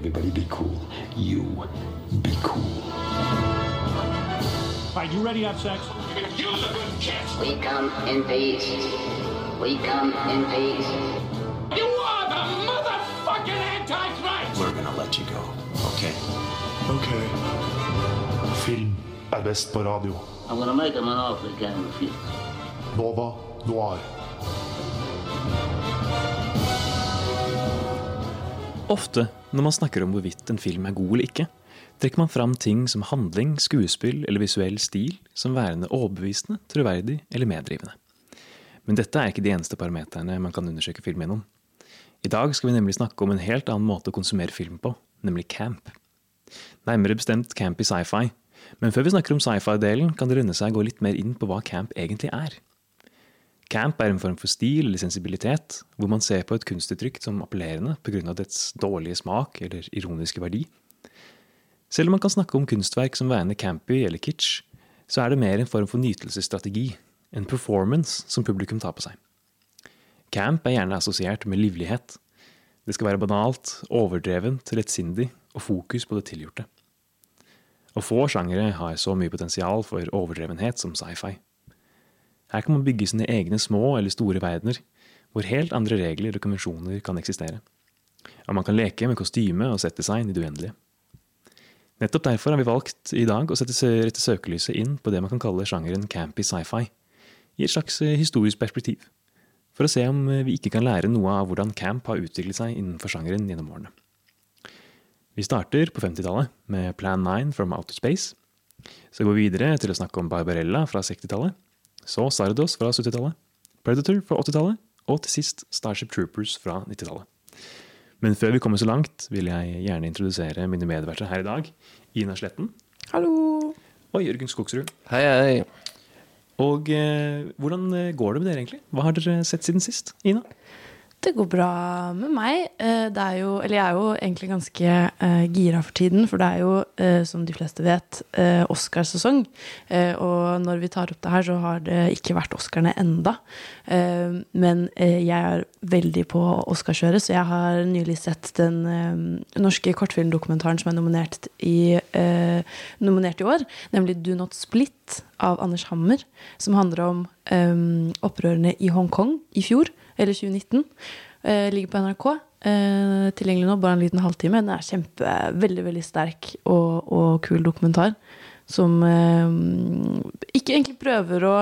Everybody be cool. You be cool. All right, you ready to have sex? Use a good kiss. We come in peace. We come in peace. You are the motherfucking Antichrist! We're gonna let you go, okay? Ok. Film er best på radio. I'm gonna make him an offer he can't refuse. Nova Noir. Ofte når man snakker om hvorvidt en film er god eller ikke, trekker man fram ting som handling, skuespill eller visuell stil som værende overbevisende, troverdig eller meddrivende. Men dette er ikke de eneste parameterne man kan undersøke film gjennom. I dag skal vi nemlig snakke om en helt annen måte å konsumere film på, nemlig camp. Nærmere bestemt camp i sci-fi. Men før vi snakker om sci-fi-delen, kan det runde seg å gå litt mer inn på hva camp egentlig er. Camp er en form for stil eller sensibilitet, hvor man ser på et kunstuttrykk som appellerende pga. dets dårlige smak eller ironiske verdi. Selv om man kan snakke om kunstverk som værende campy eller kitsch, så er det mer en form for nytelsesstrategi, en performance som publikum tar på seg. Camp er gjerne assosiert med livlighet. Det skal være banalt, overdrevent, lettsindig og fokus på det tilgjorte. Og få sjangere har så mye potensial for overdrevenhet som sci-fi. Her kan man bygge sine egne små eller store verdener, hvor helt andre regler og konvensjoner kan eksistere. Og man kan leke med kostyme og settdesign i det uendelige. Nettopp derfor har vi valgt i dag å sette rette søkelyset inn på det man kan kalle sjangeren campy sci-fi, i et slags eh, historisk perspektiv, for å se om eh, vi ikke kan lære noe av hvordan camp har utviklet seg innenfor sjangeren gjennom årene. Vi starter på 50-tallet med Plan 9 from Outer Space. Så går vi videre til å snakke om Barbarella fra 60-tallet. Så Sardos fra 70-tallet. Predator fra 80-tallet. Og til sist Starship Troopers fra 90-tallet. Men før vi kommer så langt, vil jeg gjerne introdusere mine medverter her i dag. Ina Sletten Hallo! og Jørgen Skogsrud. Hei, hei. Og eh, hvordan eh, går det med dere egentlig? Hva har dere sett siden sist? Ina? Det går bra med meg. Eh, Det er jo, eller jeg er jo egentlig ganske eh, gira for tiden, for det er jo, eh, som de fleste vet, Oscarsesong. Og når vi tar opp det her, så har det ikke vært Oscarene enda. Men jeg er veldig på Oscarskjøret, så jeg har nylig sett den norske kortfilmdokumentaren som er nominert i, nominert i år, nemlig Do Not Split av Anders Hammer, som handler om eh, opprørene i Hongkong i fjor, eller 2019. Eh, ligger på NRK. Eh, tilgjengelig nå, bare en liten halvtime. Den er kjempe, veldig veldig sterk og, og kul dokumentar. Som eh, ikke egentlig prøver å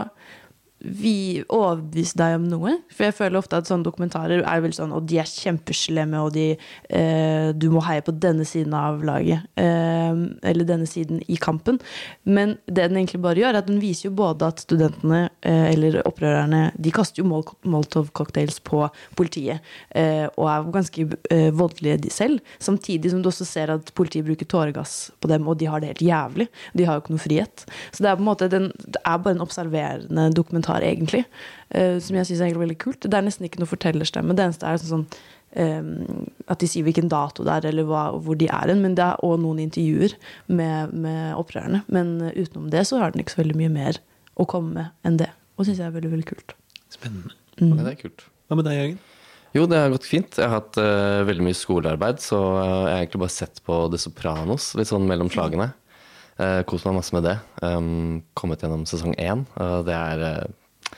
vi overbevise deg om noe. For jeg føler ofte at sånne dokumentarer er vel sånn Og de er kjempeslemme, og de eh, Du må heie på denne siden av laget. Eh, eller denne siden i kampen. Men det den egentlig bare gjør, er at den viser jo både at studentene, eh, eller opprørerne, de kaster jo mol Molotov-cocktails på politiet. Eh, og er ganske eh, voldelige de selv. Samtidig som du også ser at politiet bruker tåregass på dem, og de har det helt jævlig. De har jo ikke noe frihet. Så det er på en måte den, det er bare en observerende dokumentar, egentlig. Uh, som jeg syns er veldig kult. Det er nesten ikke noe fortellerstemme. Det eneste er sånn, sånn um, at de sier hvilken dato det er, eller hva, hvor de er hen. Men det er òg noen intervjuer med, med opprørerne. Men eh, utenom det så har den ikke så veldig mye mer å komme med enn det. Og det syns jeg er veldig, veldig kult. Spennende. Ja, det er kult. Hva med deg, Jørgen? Jo, det har gått fint. Jeg har hatt uh, veldig mye skolearbeid, så jeg har egentlig bare sett på The Sopranos litt sånn mellom slagene. Uh, Kost meg masse med det. Um, kommet gjennom sesong én, og det er uh,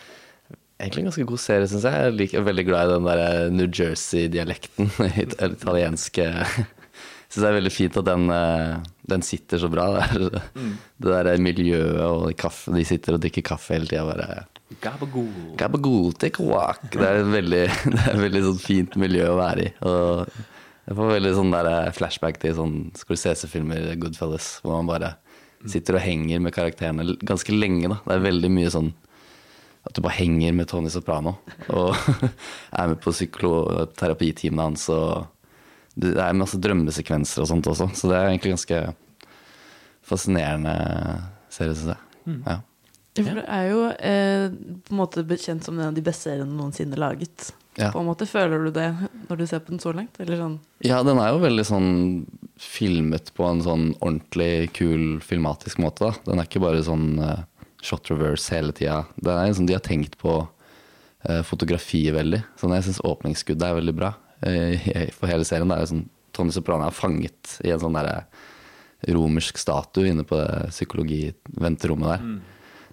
egentlig en ganske god serie, syns jeg. Jeg liker, er veldig glad i den der eh, New Jersey-dialekten. it- italienske Syns det er veldig fint at den, eh, den sitter så bra. Det, Mm. det der miljøet og kaffe, de sitter og drikker kaffe hele tida. Bare Gabagool. Gabagool. Det er et veldig, det er et veldig sånn fint miljø å være i. Og jeg får veldig sånn der flashback til sånn Scorsese-filmer, Goodfellas, hvor man bare sitter og henger med karakterene ganske lenge. da. Det er veldig mye sånn at du bare henger med Tony Soprano og er med på psykoterapitimene hans. og Det er masse drømmesekvenser og sånt også, så det er egentlig ganske fascinerende serie, syns jeg. Ja. Ja, for det er jo eh, på en måte bekjent som en av de beste seriene noensinne laget. Ja. På en måte Føler du det når du ser på den så langt? Eller sånn Ja, den er jo veldig sånn filmet på en sånn ordentlig kul filmatisk måte. da. Den er ikke bare sånn uh, shot reverse hele tida. Det er sånn, de har tenkt på uh, fotografiet veldig. Sånn, jeg syns åpningsskuddet er veldig bra uh, for hele serien. Det er jo sånn Tony Soprano er fanget i en sånn derre romersk statue inne på det psykologiventerommet der.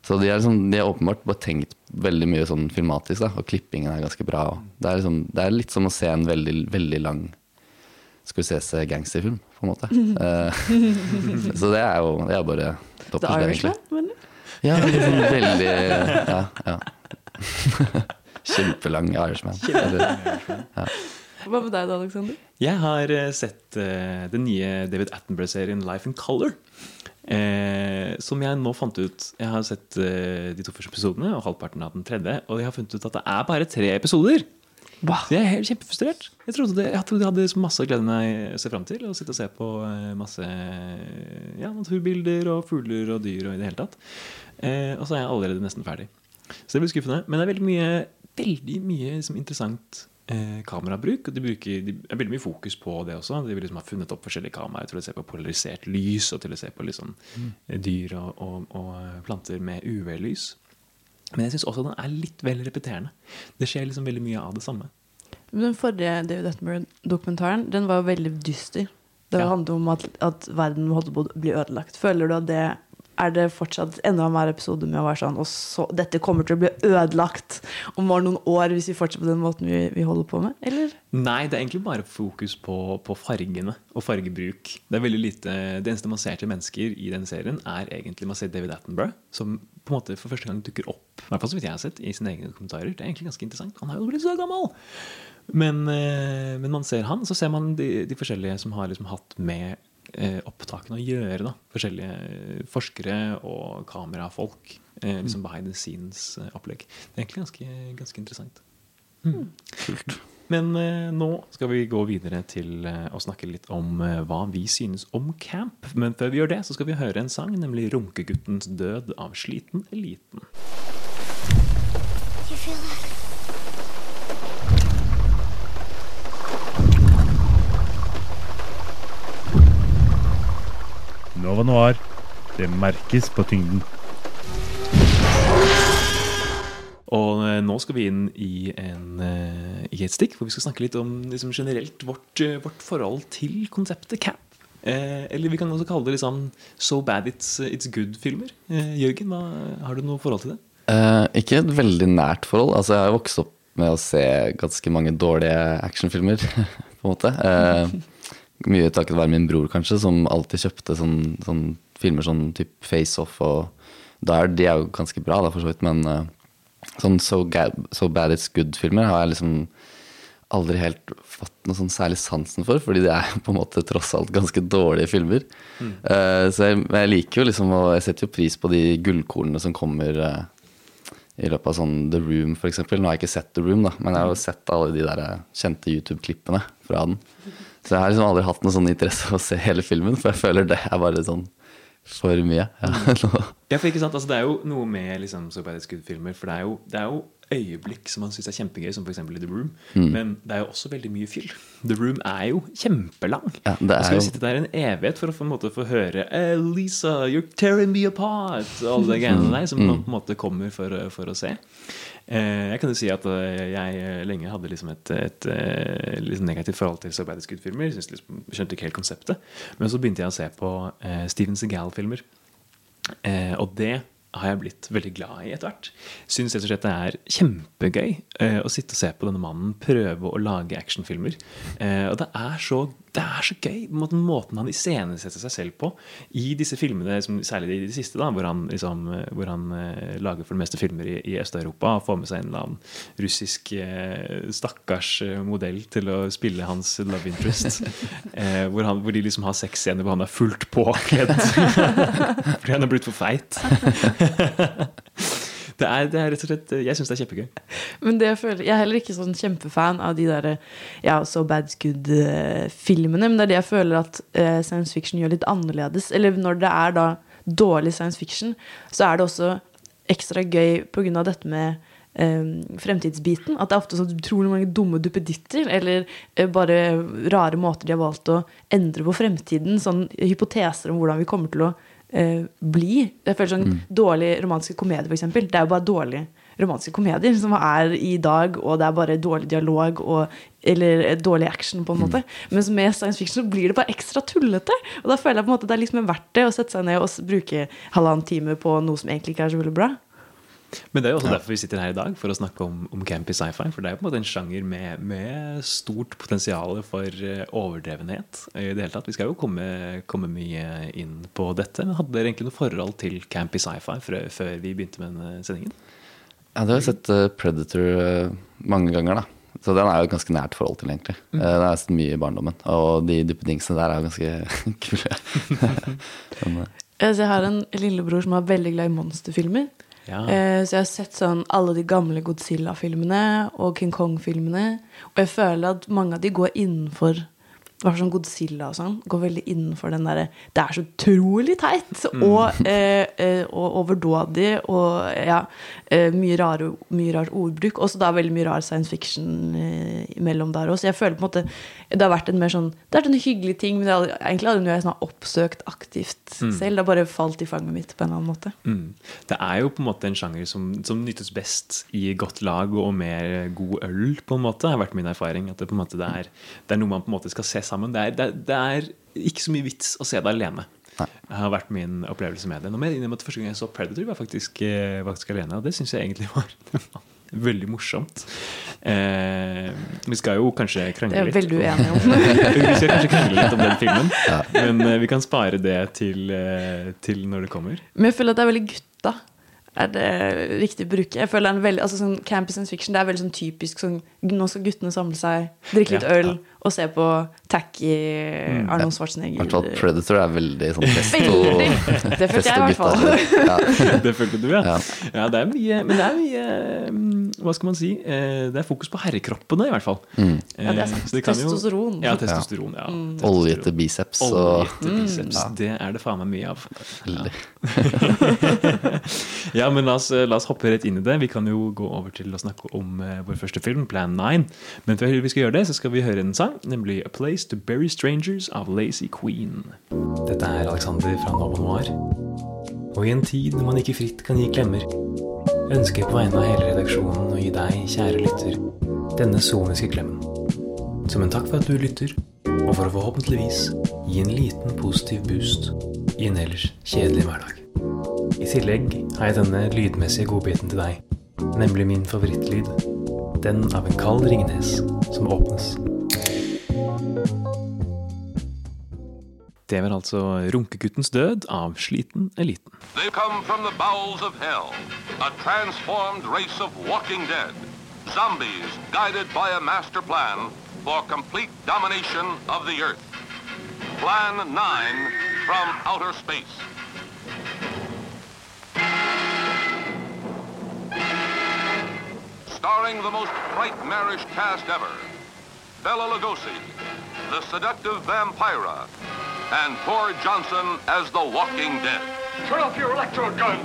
Så de er, liksom, de er åpenbart bare tenkt veldig mye sånn filmatisk, da, og klippingen er ganske bra. Og det, er liksom, det er litt som å se en veldig, veldig lang Scorsese gangsterfilm, på en måte. Eh, så det er jo det er bare The det, egentlig. Irishman, mener du? Ja, sånn veldig Ja. ja. Kjempelang Irishman. Ja. Hva med deg da, Alexander? Jeg har eh, sett uh, den nye David Attenborough-serien Life in Color. Eh, som jeg nå fant ut Jeg har sett eh, de to første episodene og halvparten av den tredje. Og jeg har funnet ut at det er bare tre episoder. Wow. Så jeg er helt kjempefrustrert. Jeg trodde, det, jeg trodde jeg hadde masse å glede meg å se fram til. Å sitte og se på eh, masse ja, naturbilder og fugler og dyr og i det hele tatt. Eh, og så er jeg allerede nesten ferdig. Så det blir skuffende. Men det er veldig mye, veldig mye liksom, interessant eh, kamerabruk. Og de, bruker, de er veldig mye fokus på det også. De vil liksom ha funnet opp forskjellige kameraer til å se på polarisert lys og til å se på liksom, mm. dyr og, og, og planter med UV-lys. Men jeg syns også den er litt vel repeterende. Det skjer liksom veldig mye av det samme. Den forrige David Attenborough-dokumentaren Den var jo veldig dyster. Det Ja. handlet om at, at verden holdt på å bli ødelagt. Føler du at det er det fortsatt enda mer episode med å være sånn Og så, dette kommer til å bli ødelagt om bare noen år hvis vi fortsetter på den måten vi, vi holder på med? Eller? Nei, det er egentlig bare fokus på, på fargene og fargebruk. Det er veldig lite, det eneste man ser til mennesker i den serien, er egentlig man ser David Attenborough, som på en måte for første gang dukker opp i hvert fall vidt jeg har sett, i sine egne kommentarer. Det er egentlig ganske interessant. Han er jo blitt så gammel! Men, eh, men man ser han, så ser man de, de forskjellige som har liksom hatt med opptakene å gjøre. Da. Forskjellige eh, forskere og kamerafolk. Eh, liksom behind the scenes-opplegg. Det er egentlig ganske, ganske interessant. Men eh, nå skal vi gå videre til eh, å snakke litt om eh, hva vi synes om camp. Men før vi gjør det, så skal vi høre en sang, nemlig 'Runkeguttens død' av Sliten Eliten. You feel that? Nova Noir. Det merkes på tyngden. Og eh, nå skal vi inn i, en, eh, i et stikk hvor vi skal snakke litt om liksom, generelt vårt, eh, vårt forhold til konseptet camp. Eh, eller vi kan også kalle det liksom So bad it's, it's good-filmer. Eh, Jørgen, hva, har du noe forhold til det? Eh, ikke et veldig nært forhold. Altså, jeg har vokst opp med å se ganske mange dårlige actionfilmer, på en måte. Mye takket være min bror, kanskje, som alltid kjøpte sånn, sånn filmer sånn type Face Off og da er, De er jo ganske bra, da, for så vidt, men eh, sånn So, so Bad It's Good-filmer har jeg liksom aldri helt fått noe sånn særlig sansen for, fordi det er på en måte tross alt ganske dårlige filmer. Eh, så jeg, jeg liker jo liksom, og jeg setter jo pris på de gullkornene som kommer uh, i løpet av sånn The Room, eksempel. Nå har jeg ikke sett The Room, da, men jeg har jo sett alle de der kjente YouTube-klippene fra den. Så jeg har liksom aldri hatt noen sånn interesse av å se hele filmen, for jeg føler det er bare sånn for mye. Ja, Ja, for ikke sant, altså Det er jo noe med liksom, So Bad It's Good-filmer. For det er, jo, det er jo øyeblikk som man syns er kjempegøy, som f.eks. i The Room. Men det er jo også veldig mye fyll. The Room er jo kjempelang. Ja, det er Man skal jo sitte der en evighet for å få, måte få høre eh, 'Lisa, you're tearing me apart' og alle de greiene der som man på en måte kommer for, for å se. Eh, jeg kan jo si at eh, jeg eh, lenge hadde liksom et, et, et liksom negativt forhold til sovjetiske. Synes Liksom, skjønte ikke helt konseptet. Men så begynte jeg å se på eh, Steven Segal-filmer. Eh, og det har jeg blitt veldig glad i etter hvert. Syns rett og slett det er kjempegøy eh, å sitte og se på denne mannen prøve å lage actionfilmer. Og det er så, det er så gøy måten, måten han iscenesetter seg selv på i disse filmene, særlig i de siste, da, hvor han, liksom, hvor han eh, lager for det meste filmer i, i Øst-Europa og får med seg en eller annen russisk eh, stakkars eh, modell til å spille hans love interest. eh, hvor, han, hvor de liksom har sexscener hvor han er fullt påkledd fordi han er blitt for feit. det, er, det er rett og slett Jeg syns det er kjempegøy. Men det jeg, føler, jeg er heller ikke sånn kjempefan av de der ja, So Bad Good-filmene. Men det er det jeg føler at eh, science fiction gjør litt annerledes. Eller når det er da dårlig science fiction, så er det også ekstra gøy pga. dette med eh, fremtidsbiten. At det er ofte sånn utrolig mange dumme duppeditter, eller eh, bare rare måter de har valgt å endre på fremtiden. Sånn hypoteser om hvordan vi kommer til å eh, bli. Jeg føler sånn Mm. Dårlig romantiske komedier, f.eks. Det er jo bare dårlige romantiske komedier som er i dag, og det er bare dårlig dialog og, eller eh, dårlig action, på en måte. Mens med science fiction så blir det bare ekstra tullete. Og da føler jeg på en måte det er liksom verdt det å sette seg ned og bruke halvannen time på noe som egentlig ikke er så veldig bra. Men det er jo også derfor vi sitter her i dag, for å snakke om, om campy sci-fi. For det er jo på en måte en sjanger med, med stort potensial for eh, overdrevenhet. i det hele tatt. Vi skal jo komme, komme mye inn på dette. Men hadde dere egentlig noe forhold til campy sci-fi før, før vi begynte med denne sendingen? Ja, du har sett eh, Predator eh, mange ganger, da. Så den er jo et ganske nært forhold til, egentlig. Mm. Det sett mye i barndommen. Og de duppedingsene der er jo ganske kule. Men, Altså, Jeg har en lillebror som er veldig glad i monsterfilmer. Ja. Eh, Så jeg har sett sånn alle de gamle Godzilla-filmene og King Kong-filmene. Og jeg føler at mange av de går innenfor hvert sånn Godzilla og sånn, går veldig innenfor den derre Det er så utrolig teit! Og, eh, eh, og overdådig og ja, eh, mye, rare, mye rar ordbruk. Og så da veldig mye rar science fiction eh, imellom der også. Jeg føler på en måte Det har vært en mer sånn Det er en hyggelig ting, men det er aldri- egentlig hadde jeg sånn oppsøkt aktivt selv. Det har bare falt i fanget mitt på en eller annen måte. Mm. Det er jo på en måte en sjanger som, som nyttes best i godt lag og med god øl, på en måte, det har vært min erfaring. At det, på en måte, det, er, det er noe man på en måte skal se sammen. Det er, det, er, det er ikke så mye vits å se det alene. Nei. Det har vært min opplevelse med det. Nå må jeg innrømme at Første gang jeg så Predator, var faktisk, eh, faktisk alene. Og det syns jeg egentlig var veldig morsomt. Eh, vi skal jo kanskje Det krangle er litt. er veldig uenig om. vi skal kanskje krangle litt om den filmen, men eh, vi kan spare det til, eh, til når det kommer. Men jeg føler at det er veldig gutta. Er det riktig å bruke? Jeg føler det er en veldig, altså sånn Campus science fiction det er veldig sånn typisk sånn Nå skal guttene samle seg, drikke litt Ja, øl og se på tacky Arnold I Schwarzenegger. hvert fall Predator er veldig sånn. Veldig. Det følte jeg i hvert fall. Ja. Det følte du, ja. Ja. ja. det er mye, men det er mye mm, Hva skal man si? Eh, Det er fokus på herrekroppene, i hvert fall. Mm. Ja, det er Eh, sant. Det testosteron. jo-. Ja, testosteron. Ja. Testosteron. Oljete biceps og Oljete biceps. Det er det faen meg mye av. Veldig. Ja, men la oss, la oss hoppe rett inn i det. Vi kan jo gå over til å snakke om eh, vår første film, Plan 9. Men før vi skal gjøre det, så skal vi høre en sang, nemlig A Place to Bury Strangers av Lazy Queen. Dette er Alexander fra Nova Noir. Og i en tid når man ikke fritt kan gi klemmer, ønsker jeg på vegne av hele redaksjonen å gi deg, kjære lytter, denne soniske klemmen. Som en takk for at du lytter, og for å forhåpentligvis gi en liten positiv boost i en ellers kjedelig hverdag. I tillegg har jeg denne lydmessige godbiten til deg, nemlig min favorittlyd. Den av en kald Ringnes som åpnes. Det var død av Sliten Eliten. They come from the bowels of hell, a transformed race of walking dead. Zombies guided by a master plan for complete domination of the earth. Plan 9 from outer space. Starring the most nightmarish cast ever. Bella Lugosi, the seductive Vampira, and Thor Johnson as the Walking Dead. Turn off your electro gun!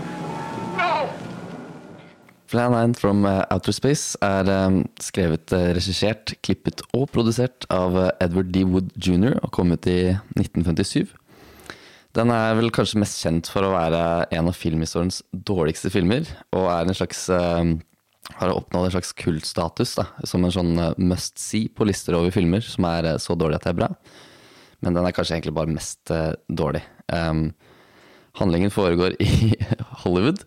No! Plan 9 from eh, Outer Space er eh, skrevet, eh, regissert, klippet og produsert av Edward D. Wood jr. og kom ut i 1957. Den er vel kanskje mest kjent for å være en av filmhistoriens dårligste filmer, og er en slags har oppnådd en slags kultstatus da, som en sånn must see på lister over filmer som er så dårlig at det er bra. Men den er kanskje egentlig bare mest uh, dårlig. Um, handlingen foregår i Hollywood,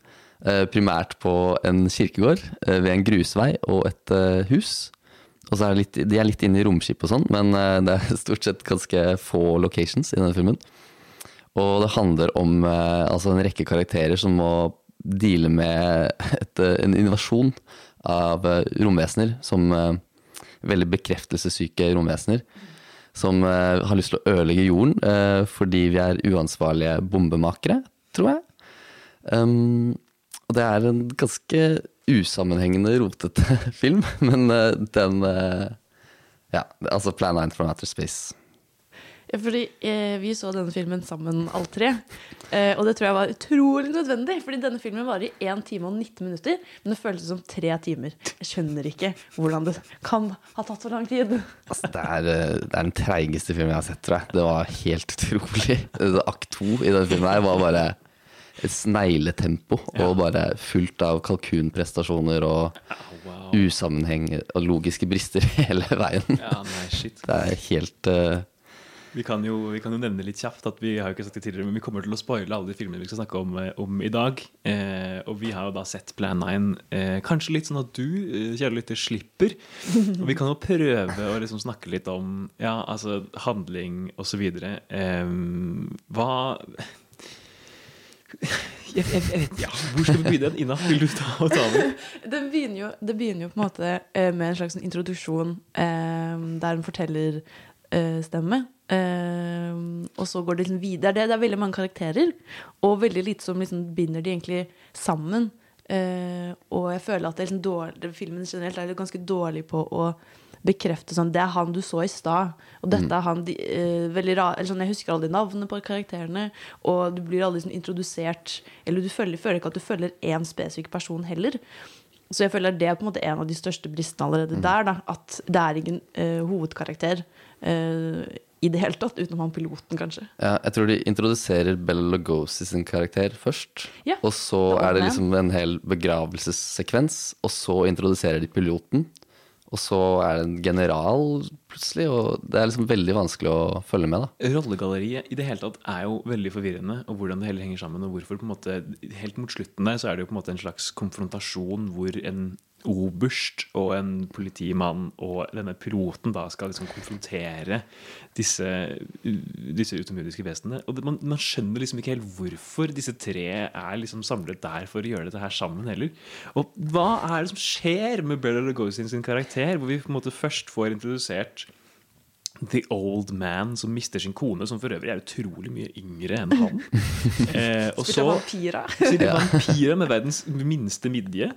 uh, primært på en kirkegård uh, ved en grusvei og et hus. Og så er litt, De er litt inne i romskip og sånn, men det er stort sett ganske få locations i denne filmen. Og det handler om altså en rekke karakterer som må deale med et, en invasjon av romvesener, som veldig bekreftelsessyke romvesener. Som eh, har lyst til å ødelegge jorden eh, fordi vi er uansvarlige bombemakere, tror jeg. Um, og det er en ganske usammenhengende, rotete film, men eh, den Ja, altså Plan 9 from Outer Space. Ja, fordi eh, vi så denne filmen sammen, alle tre. Eh, og det tror jeg var utrolig nødvendig. Fordi denne filmen varer i 1 time og 19 minutter. Men det føltes som tre timer. Jeg skjønner ikke hvordan det kan ha tatt så lang tid. Altså, det, er, eh, det er den treigeste filmen jeg har sett, tror jeg. Det var helt utrolig. Akt to i denne filmen her var bare et snegletempo. Og bare fullt av kalkunprestasjoner og usammenheng og logiske brister hele veien. Ja, nei. Det er helt eh, Vi kan, jo, vi kan jo nevne litt kjapt at vi har jo ikke sagt det tidligere, men vi kommer til å spoile alle de filmene vi skal snakke om, eh, om i dag. Eh, og vi har jo da sett Plan 9. Eh, kanskje litt sånn at du, eh, kjære lytter, slipper. Og vi kan jo prøve å liksom snakke litt om ja, altså handling osv. Eh, hva jeg, jeg, jeg vet, ja, Hvor skal vi begynne? Ina, vil du ta, ta over? Det begynner jo, det begynner jo på en måte eh, med en slags introduksjon eh, der en fortellerstemme. Eh, og så går det liksom videre. Det, det er veldig mange karakterer, og veldig lite som liksom binder de egentlig sammen. Uh, og jeg føler at det liksom dårlig, filmen generelt er ganske dårlig på å bekrefte sånn Det er han du så i stad. Og dette er han de, uh, veldig rar, eller sånn, Jeg husker aldri navnene på karakterene. Og du blir aldri sånn introdusert Eller du føler, føler ikke at du følger én spesifikk person heller. Så jeg føler det er på en måte en av de største bristene allerede der. Da, at det er ingen uh, hovedkarakter eh, i det hele tatt, utenom han piloten, kanskje. Ja, jeg tror de introduserer Bella Lugosi sin karakter først. Ja, og så er det liksom en hel begravelsessekvens. Og så introduserer de piloten. Og så er det en general plutselig. Og det er liksom veldig vanskelig å følge med. da Rollegalleriet i det hele tatt er jo veldig forvirrende, og hvordan det hele henger sammen. Og hvorfor på en måte Helt mot slutten der så er det jo på en måte en slags konfrontasjon hvor en oberst og en politimann og denne piloten da skal liksom konfrontere disse, disse utomjordiske vesenene. Og man, man skjønner liksom ikke helt hvorfor disse tre er liksom samlet der for å gjøre dette her sammen heller. Og hva er det som skjer med Bella Lugosi sin karakter, hvor vi på en måte først får introdusert The Old Man som mister sin kone, som for øvrig er utrolig mye yngre enn han. Eh, og så. Spiller vampyrer med verdens minste midje.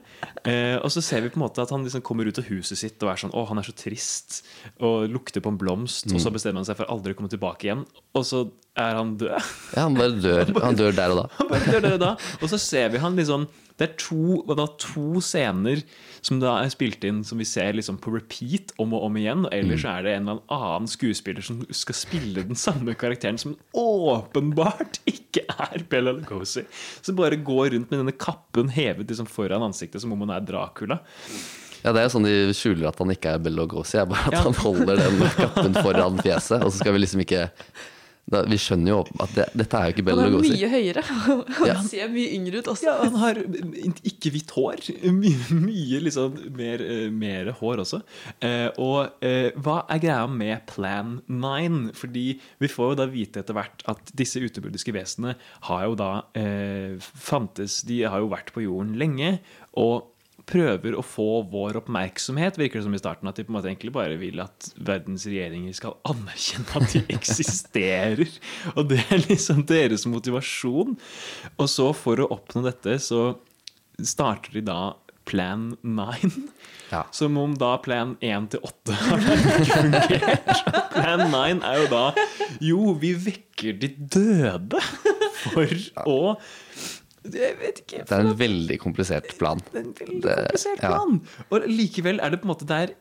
Eh, og så ser vi på en måte at han liksom kommer ut av huset sitt og er sånn Å, han er så trist. Og lukter på en blomst. Og så bestemmer han seg for aldri å komme tilbake igjen. Og så er han død. Ja, Han bare dør, han dør der og da. Han bare dør der og da. Og så ser vi han liksom Det er to, da, to scener som da er spilt inn som vi ser liksom på repeat om og om igjen. Og ellers så er det en eller annen skuespiller som skal spille den samme karakteren som åpenbart ikke er Bella Lugosi. Som bare går rundt med denne kappen hevet liksom foran ansiktet som om hun er Dracula. Ja, Det er jo sånn de skjuler at han ikke er Bella Lugosi. Er bare at Ja. han holder den kappen foran fjeset. Og så skal vi liksom ikke da, Vi skjønner jo at det, dette er jo ikke Bella Han er mye høyere. Og Ja. han ser mye yngre ut også. Ja, han har ikke hvitt hår. Mye, mye liksom mer, eh, mer hår også. Eh, og eh, hva er greia med Plan 9? Fordi vi får jo da vite etter hvert at disse utebordiske vesenene har jo da eh, fantes De har jo vært på jorden lenge. og prøver å få vår oppmerksomhet, virker det som i starten. At de på en måte egentlig bare vil at verdens regjeringer skal anerkjenne at de eksisterer. Og det er liksom deres motivasjon. Og så, for å oppnå dette, så starter de da Plan 9. Ja. Som om da plan 1 til 8 har fungert. Plan 9 er jo da Jo, vi vekker de døde for å Jeg vet ikke. Det er en veldig komplisert plan. Det er en veldig komplisert ja. plan. Og likevel er det på en måte der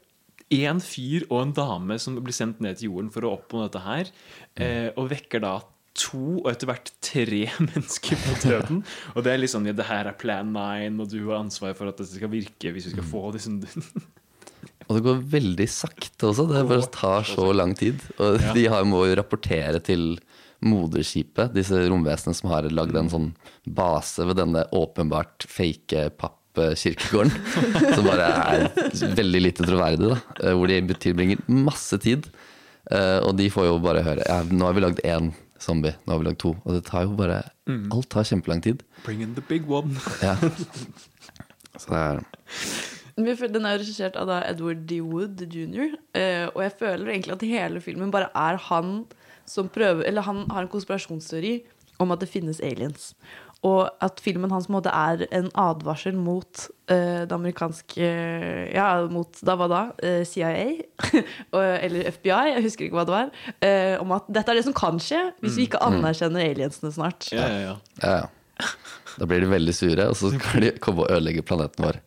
én fyr og en dame som blir sendt ned til jorden for å oppnå dette her, eh, og vekker da to og etter hvert tre mennesker på døden. Og det er litt sånn ja, det her er plan 9, og du har ansvar for at dette skal virke hvis vi skal få disse Og det går veldig sakte også. Det bare tar så lang tid. Og Ja. de har, må jo rapportere til moderskipet, disse romvesenene som har lagd en sånn base ved denne åpenbart fake pappkirkegården. som bare er veldig lite troverdig, da. eh, Hvor de tilbringer masse tid. Eh, Og de får jo bare høre ja, nå har vi lagd én zombie, nå har vi lagd to. Og det tar jo bare Alt tar kjempelang tid. Bring in the big one. Ja. Så det er Den er jo regissert av da Edward D. Wood jr. eh, og jeg føler egentlig at hele filmen bare er han som prøver Eller han har en konspirasjonsteori om at det finnes aliens. Og at filmen hans måte er en advarsel mot uh, det amerikanske Ja, mot da hva da? Uh, CIA? Eller FBI, jeg husker ikke hva det var. Uh, om at dette er det som kan skje hvis vi ikke anerkjenner aliensene snart. Ja, ja, ja. Ja, ja. Da blir de veldig sure, og så skal de komme og ødelegge planeten vår.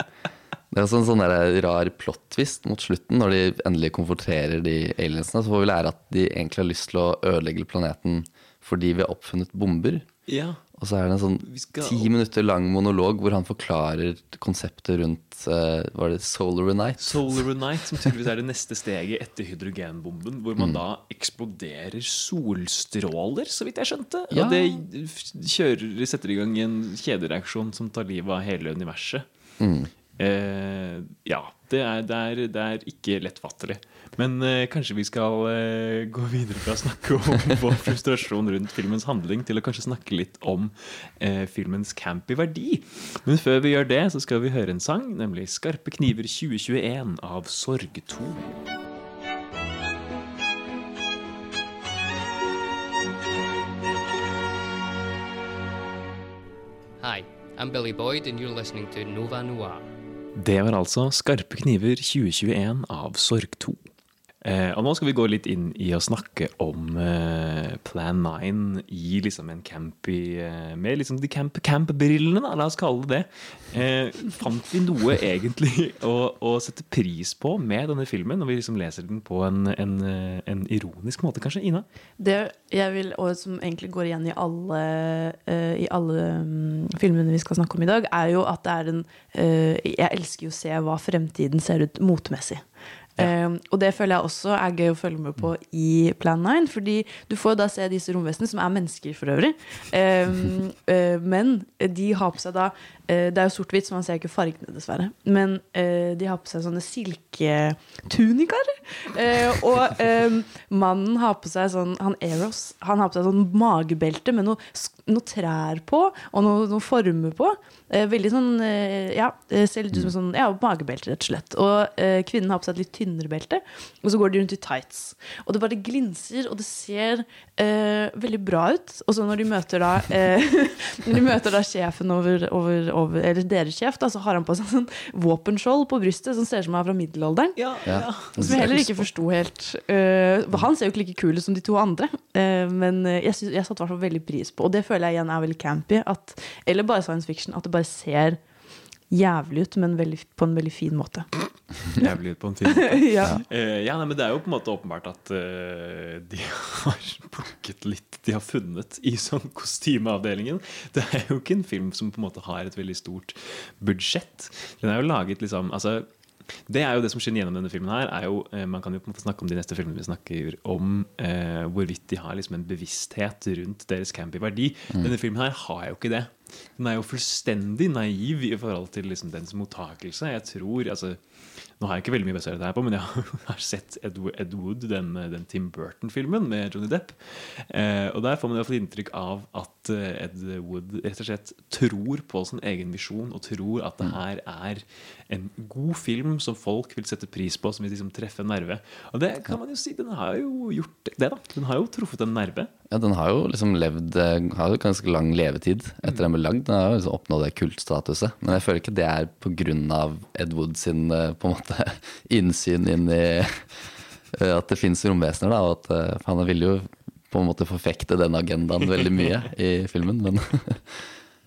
Det er også en sånn rar plot-twist mot slutten, når de endelig konfronterer de aliensene. Så får vi lære at de egentlig har lyst til å ødelegge planeten fordi vi har oppfunnet bomber. ja. Og så er det en sånn skal- ti minutter lang monolog hvor han forklarer konseptet rundt uh, Var det Solar Unite? Solar Night, som tydeligvis er det neste steget etter hydrogenbomben, hvor man da eksploderer solstråler, så vidt jeg skjønte. Ja. Og det kjører, setter i gang en kjedereaksjon som tar livet av hele universet. Eh, ja, det er, det, er, det er ikke lettfattelig. Men eh, kanskje vi skal eh, gå videre fra å snakke om vår frustrasjon rundt filmens handling, til å kanskje snakke litt om eh, filmens campy verdi. Men før vi gjør det, så skal vi høre en sang, nemlig 'Skarpe kniver 2021' av Sorg 2. Hi, I'm Billy Boyd, and you're listening Nova Noir. Det var altså 'Skarpe kniver 2021' av Sorg 2. Eh, og nå skal vi gå litt inn i å snakke om eh, Plan 9 i liksom en campy eh, Med liksom de camp- camp-brillene, da, la oss kalle det det. Eh, fant vi noe egentlig å, å sette pris på med denne filmen, når vi liksom leser den på en, en, eh, en ironisk måte, kanskje? Ina? Det jeg vil, og som egentlig går igjen i alle, eh, i alle um, filmene vi skal snakke om i dag, er jo at det er en uh, Jeg elsker jo å se hva fremtiden ser ut motemessig. Eh, og det føler jeg også er gøy å følge med på i Plan 9. Fordi du får da se disse romvesenene, som er mennesker for øvrig. Um, uh, men de har på seg da Det er jo sort-hvitt, så man ser ikke fargene, dessverre. Men eh, de har på seg sånne silketunikaer. Eh, og eh, mannen har på seg sånn Han Eros Han har på seg sånn magebelte med noe, noe trær på, og noe, noe former på. Eh, veldig sånn eh, Ja, ser litt ut som sånn Ja, magebelte, rett og slett. Og eh, kvinnen har på seg et litt tynnere belte, og så går de rundt i tights. Og det bare glinser, og det ser eh, veldig bra ut. Og så når de møter da eh, Når de møter da sjefen over, over, over Eller deres sjef, da, så har han på seg sånn våpenskjold på brystet som ser ut som han er fra middelalderen. Ja. Som jeg heller ikke forsto helt. Uh, han ser jo ikke like kul ut som de to andre, uh, men eh, jeg, synes, jeg satte i hvert fall veldig pris på Og det føler jeg igjen er veldig campy. At, eller bare science fiction. At det bare ser jævlig ut, men veldig, på en veldig fin måte. Jævlig ut på en film. ja. Uh, ja, nei, men Det er jo på en måte åpenbart at uh, de har plukket litt de har funnet i sånn kostymeavdelingen. Det er jo ikke en film som på en måte har et veldig stort budsjett. Den er jo laget liksom altså, det er jo det som skinner gjennom denne filmen. her er jo, eh, Man kan jo på en måte snakke om de neste filmene vi snakker om, eh, hvorvidt de har liksom en bevissthet rundt deres campingverdi. Mm. Denne filmen her har jo ikke det. Den er jo fullstendig naiv i forhold til liksom dens mottakelse. Jeg tror, altså Nå har jeg ikke veldig mye basert dette her på, men jeg har sett Ed, Ed Wood, den, den Tim Burton-filmen med Johnny Depp. Eh, og der får man iallfall inntrykk av at eh, Ed Wood rett og slett tror på sin egen visjon, og tror at det her er en god film som folk vil sette pris på, som vil liksom treffe en nerve. Og det kan man jo si, den har jo gjort det, da. Den har jo truffet en nerve. Ja, den har jo liksom levd eh, Har jo ganske lang levetid etter den ble lagd. Den har jo liksom oppnådd det kultstatuset. Men jeg føler ikke det er pga. Ed Wood sin eh, på en måte innsyn inn i eh, at det fins romvesener. da, Og at eh, Han ville jo på en måte forfekte den agendaen veldig mye i filmen, men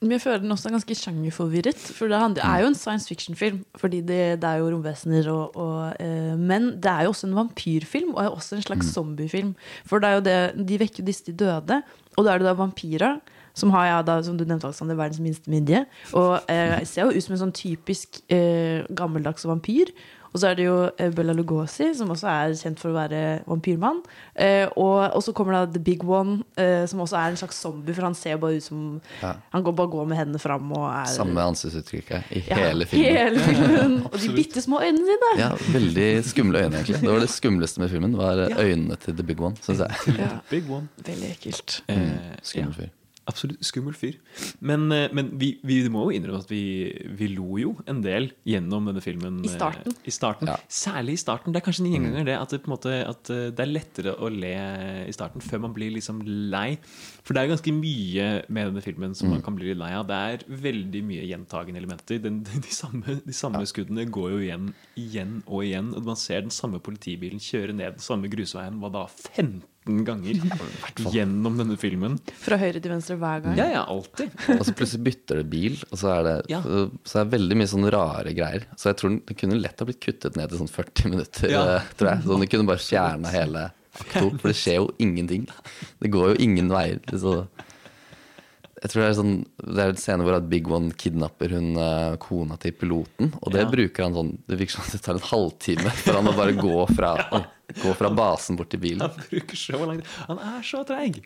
Men jeg føler den også er ganske sjangerforvirret. For det er jo en science fiction-film, fordi det, det er jo romvesener og, og eh, Men det er jo også en vampyrfilm, og også en slags zombiefilm. For det er jo det, de vekker jo disse de døde, og da er det da vampyrer. Som har jeg da, som du nevnte, Alexander, verdens minste midje. Og eh, ser jo ut som en sånn typisk eh, gammeldags vampyr. Og så er det jo eh, Bella Lugosi, som også er kjent for å være vampyrmann. Eh, og, og så kommer da The Big One, eh, som også er en slags zombie, for han ser bare ut som Ja. Han går bare går med hendene fram og er samme ansiktsuttrykket i ja, hele filmen. Hele filmen. og de bitte små øynene sine. Ja, Veldig skumle øyne, egentlig. Det var det skumleste med filmen. var øynene til The Big One, syns jeg. Ja, Big one. veldig ekkelt. Mm, Skummel fyr. Absolutt skummel fyr. Men, eh, men vi, vi må jo innrømme at vi, vi lo jo en del gjennom denne filmen. I starten. eh, I starten. Ja. Særlig i starten. Det er kanskje en gjenganger det at, det på en måte, at eh, det er lettere å le i starten før man blir liksom lei. For det er ganske mye med denne filmen som man kan bli litt lei av. Det er veldig mye gjentagende elementer. Den, de samme, de samme skuddene går jo igjen, igjen og igjen. Og man ser den samme politibilen kjøre ned den samme grusveien hva da 15 ganger gjennom denne filmen. Fra høyre til venstre hver gang. Ja, ja, alltid. Og så plutselig bytter det bil, og så er det, Ja. så er det veldig mye sånne rare greier. Så jeg tror den- kunne lett ha blitt kuttet ned til sånn 40 minutter, Ja. eh, tror jeg. Sånn, de kunne bare fjerna hele akt for det skjer jo ingenting. Det går jo ingen veier. Så jeg tror Det er sånn Det er en scene hvor at Big One kidnapper hun eh, kona til piloten. Og det Ja. bruker han sånn Det virker som det tar en halvtime for han å bare gå fra, oi, gå fra basen bort til bilen. Han bruker så lang tid. Han er så treig.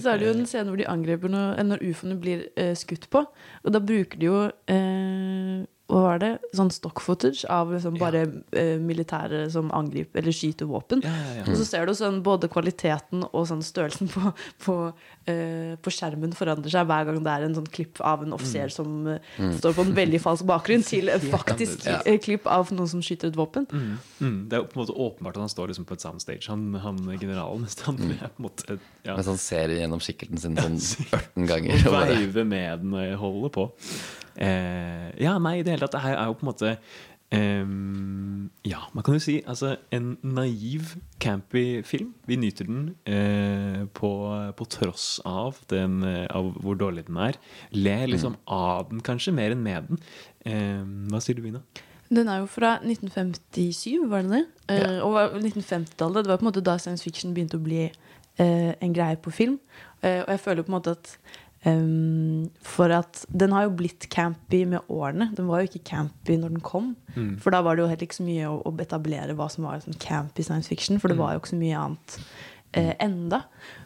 Så er det jo en scene hvor de angriper når, når ufoene blir eh, skutt på. Og da bruker de jo eh, hva var det? Sånn stock footage av liksom bare eh, militære som angriper eller skyter våpen. Ja, ja, ja. Og så ser du sånn både kvaliteten og sånn størrelsen på, på, uh, på skjermen forandrer seg hver gang det er en sånn klipp av en offiser som eh, står på en veldig falsk bakgrunn, til en faktisk Ja. klipp av noen som skyter et våpen. Mm, det er på en måte åpenbart at han står liksom på et soundstage, han, han generalen. mens Han er på en måte ja, Mens han ser gjennom kikkerten sin sånn 18 ganger. Og veiver med den og holder på. Eh, ja, nei, i det hele tatt, det her er jo på en måte ehm, Ja, man kan jo si altså, en naiv, campy film. Vi nyter den eh, på, på tross av, den, eh, av hvor dårlig den er. Ler liksom av den, kanskje, mer enn med den. Eh, hva sier du, Bina? Den er jo fra 1957, var det det? ja. og 1950-tallet. Det var på en måte da science fiction begynte å bli eh, en greie på film. Eh, og jeg føler på en måte at ehm, For at den har jo blitt campy med årene. Den var jo ikke campy når den kom. For da var det jo heller ikke så mye å, å etablere hva som var sånn campy science fiction. For det var jo ikke så mye annet eh, enda.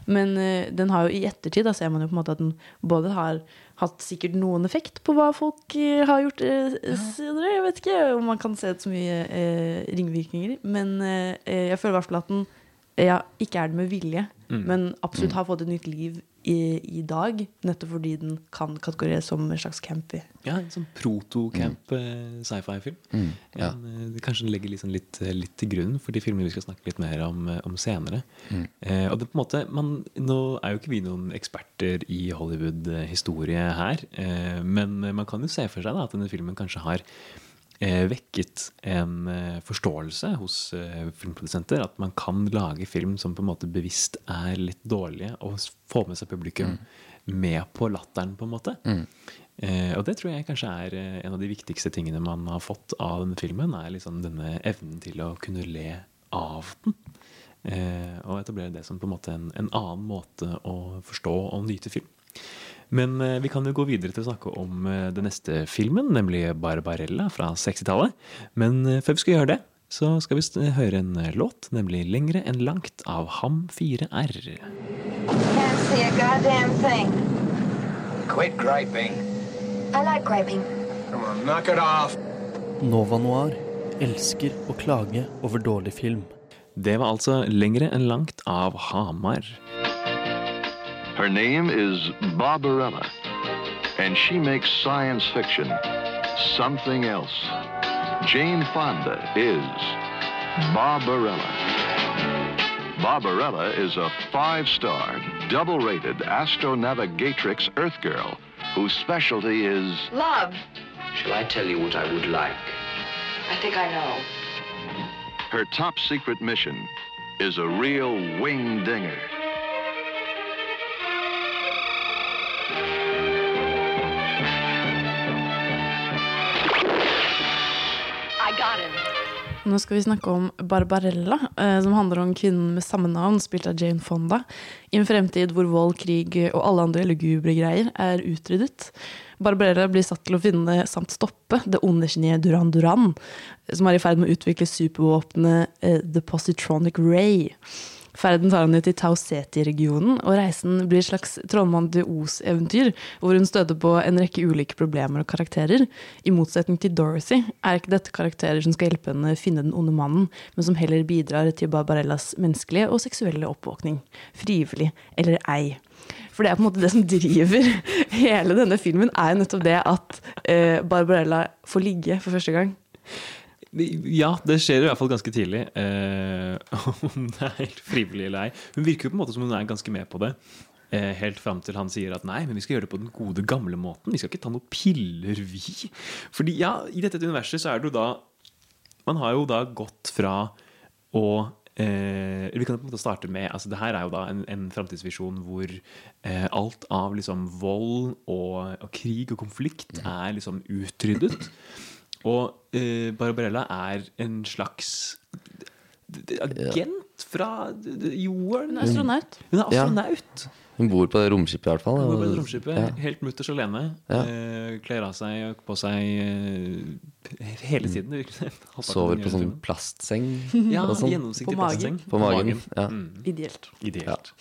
Men eh, den har jo i ettertid da ser man jo på en måte at den både har hatt sikkert noen effekt på hva folk eh, har gjort eh, senere. Jeg vet ikke om man kan se så mye eh, ringvirkninger. Men eh, jeg føler i hvert fall at den ja, ikke er det med vilje, men absolutt har fått et nytt liv i, i dag. Nettopp fordi den kan kategoriseres som en slags campy. Ja, en sånn proto-camp mm. sci-fi-film. ja. En, eh, Kanskje den legger liksom litt, litt til grunn for de filmene vi skal snakke litt mer om, eh, om senere. Eh, og det på en måte, man, Nå er jo ikke vi noen eksperter i Hollywood-historie her, eh, men man kan jo se for seg da, at denne filmen kanskje har eh, vekket en eh, forståelse hos eh, filmprodusenter. At man kan lage film som på en måte bevisst er litt dårlige, og få med seg publikum med på latteren, på en måte. Eh, og det tror jeg kanskje er eh, en av de viktigste tingene man har fått av denne filmen. Er liksom denne evnen til å kunne le av den. Eh, og etablere det som på en måte en, en annen måte å forstå og nyte film. Men eh, vi kan jo gå videre til å snakke om eh, den neste filmen, nemlig Barbarella fra 60-tallet. Men eh, før vi skal gjøre det, så skal vi høre en låt, nemlig 'Lengre enn langt' av Ham 4R. Can't see a goddamn thing. Quit griping. I like griping. Come on, knock it off. Nova Noir elsker å klage over dårlig film. Det var altså 'Lengre enn langt' av Hamar. Her name is Barbarella, and she makes science fiction something else. Jane Fonda is Barbarella. Barbarella is a five star, double rated astronavigatrix Earth girl whose specialty is. Love. Shall I tell you what I would like? I think I know. Her top secret mission is a real wing dinger. Nå skal vi snakke om Barbarella, eh, som handler om kvinnen med samme navn, spilt av Jane Fonda, i en fremtid hvor vold, krig og alle andre lugubre greier er utryddet. Barbarella blir satt til å finne samt stoppe det onde geniet Duran Duran, som er i ferd med å utvikle supervåpenet eh, The Positronic Ray. Ferden tar henne til Tauseti-regionen, og reisen blir et slags Trollmann til Os-eventyr, hvor hun støter på en rekke ulike problemer og karakterer. I motsetning til Dorothy er ikke dette karakterer som skal hjelpe henne finne den onde mannen, men som heller bidrar til Barbarellas menneskelige og seksuelle oppvåkning. Frivillig eller ei. For det er på en måte det som driver hele denne filmen, er jo nettopp det at eh, Barbarella får ligge for første gang. Ja, det skjer i hvert fall ganske tidlig. Eh, om det er helt frivillig eller ei. Hun virker jo på en måte som hun er ganske med på det. Eh, helt fram til han sier at nei, men vi skal gjøre det på den gode, gamle måten. Vi skal ikke ta noen piller, vi. Fordi ja, i dette universet så er det jo da Man har jo da gått fra å Eh, vi kan på en måte starte med altså det her er jo da en, en framtidsvisjon hvor eh, alt av liksom vold og, og, krig og konflikt er liksom utryddet. Og eh, Barbarella er en slags agent fra jorden. Hun er astronaut. Hun er astronaut. Ja. Hun bor på det romskipet, i hvert fall. Hun bor på det romskipet, ja. Helt mutters alene. Ja. Eh, kler av seg på seg eh, hele tiden. Mm. Sover på sånn plastseng. Ja, sånn. gjennomsiktig På magen. plastseng. På magen, ja. Mm. Ideelt. Ideelt.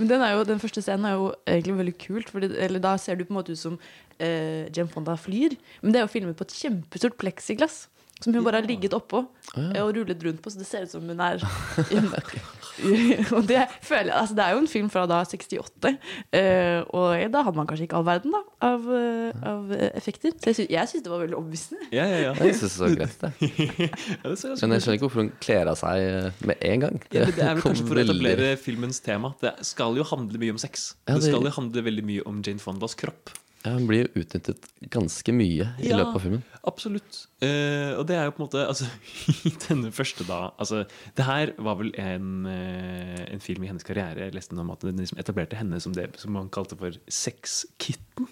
Men den, er jo, den første scenen er jo egentlig veldig kult, fordi, da ser du på en måte ut som eh, Jane Fonda flyr. Men det er jo filmet på et kjempestort pleksiglass. Som hun bare har ligget oppå ja. og rullet rundt på, så det ser ut som hun er Og det føler jeg altså Det er jo en film fra da 68, eh, og da hadde man kanskje ikke all verden da av, eh, av effekter. Så jeg, sy jeg syns det var veldig overbevisende. Ja, ja, ja. Jeg syns det så greit, det. Ja, det Men jeg skjønner ikke hvorfor hun kler av seg med en gang. Ja, det er vel kanskje for å etablere filmens tema. Det skal jo handle mye om sex. Ja, det det- skal jo handle veldig mye om Jane Fondas kropp. Ja, Hun blir jo utnyttet ganske mye i Ja. løpet av filmen. Absolutt. Eh, og det er jo på en måte altså, I denne første da altså, Det her var vel en, eh, en film i hennes karriere. Jeg leste om at den liksom etablerte henne som det som man kalte for sexkitten.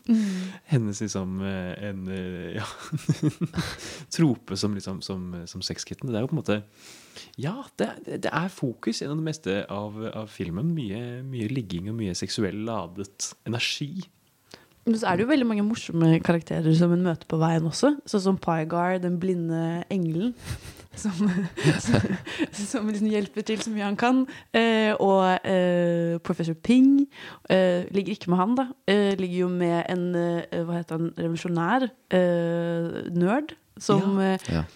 Hennes liksom eh, en eh, ja, trope som, liksom, som, som sexkitten. Det er jo på en måte Ja, det, det er fokus gjennom det meste av, av filmen. Mye, mye ligging og mye seksuell ladet energi. Men så er det jo veldig mange morsomme karakterer som hun møter på veien også. Sånn som Pygar, den blinde engelen. Som, som, som liksom hjelper til så mye han kan. Eh, og eh, Professor Ping eh, ligger ikke med han, da. Eh, ligger jo med en eh, hva heter han, revolusjonær eh, nerd. Som, Ja. Ja.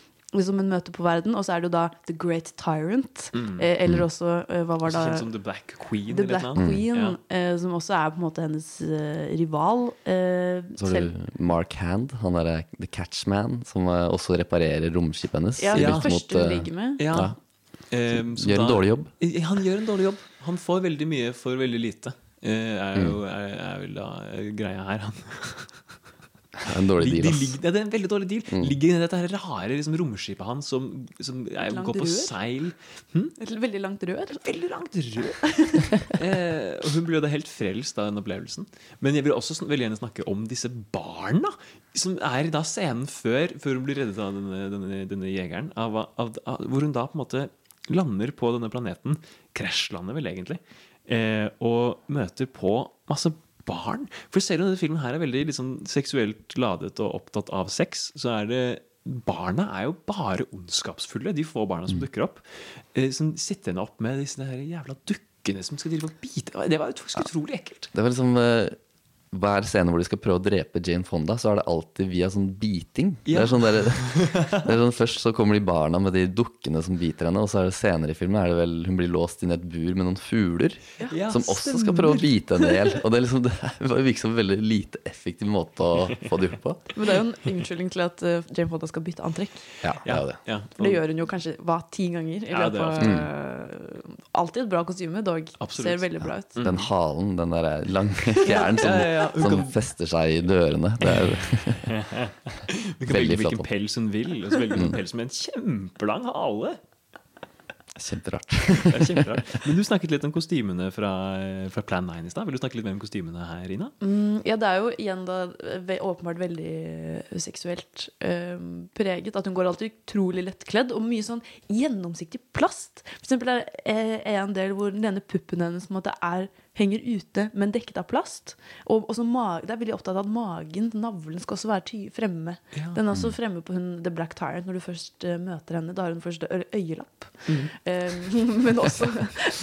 Som en møte på verden. Og så er det jo da The Great Tyrant. Mm. Eh, eller også eh, Hva var det? kjent som The Black Queen. The Black. Queen, mm. eh, som også er på en måte hennes eh, rival. Eh, Så har du Mark Hand, han derre The Catchman, som eh, også reparerer romskipet hennes. Ja, ja. første mot, eh, ligger med. Ja. Ja. Um, Gjør en da- dårlig jobb. Han gjør en dårlig jobb. Han får veldig mye for veldig lite. Uh, er, jo, Mm. er, er vel da greia her. Han, En dårlig de, deal, de de ligger, ja, det er en veldig dårlig deal. Mm. Ligger i dette her rare liksom, romskipet hans som, som er, går på rør. seil. Et veldig langt rør. Veldig langt rør. eh, og hun blir jo da helt frelst av den opplevelsen. Men jeg vil også veldig gjerne snakke om disse barna. Som er da scenen før, før hun blir reddet av denne, denne, denne jegeren. Av, av, av, hvor hun da på en måte lander på denne planeten. Krasjlander vel, egentlig. Eh, og møter på masse barn. For selv om denne filmen her er veldig liksom, seksuelt ladet og opptatt av sex, så er det Barna er jo bare ondskapsfulle, de få barna som dukker opp. Eh, som sitter henne opp med disse jævla dukkene som skal drive og bite. Det var faktisk utrolig ekkelt. Det var liksom eh, Hver scene hvor de skal prøve å drepe Jane Fonda, så er det alltid via sånn biting. Ja. Det, er sånn der, det er sånn Først så kommer de barna med de dukkene som biter henne, og så er det senere i filmen er det vel hun blir låst inn i et bur med noen fugler. Ja, som også stemmer. skal prøve å bite henne i hjel. Og det, liksom, det er- virker som en veldig lite effektiv måte å få det gjort på. Men det er jo en unnskyldning til at eh, Jane Fonda skal bytte antrekk. Ja, det er det. Ja, For det gjør hun jo kanskje hva, ti ganger i løpet av Mm. Alltid et bra kostyme, dog. Absolutt. Ser veldig bra ut. Den halen, den der lange fjæren som, Ja, som kan- fester seg i dørene. Det er Hun kan Veldig velge flott hvilken pels hun vil, og så velger hun en pels med en kjempelang hale. kjemperart. Det er kjemperart. Men du snakket litt om kostymene fra, fra Plan 9 i stad. Vil du snakke litt mer om kostymene her, Ina? Mm, ja, det er jo igjen da ve- åpenbart veldig seksuelt eh, preget. At hun går alltid utrolig lettkledd, og mye sånn gjennomsiktig plast. For eksempel er det eh, en del hvor den ene puppen hennes på en måte er, henger ute, men dekket av plast. Og også mage, det er veldig opptatt av at magen, navlen, skal også være ty fremme. Ja. Den er også fremme på hun, The Black Tyrant når du først uh, møter henne. Da har hun først øyelapp. Mm. Uh, men, også,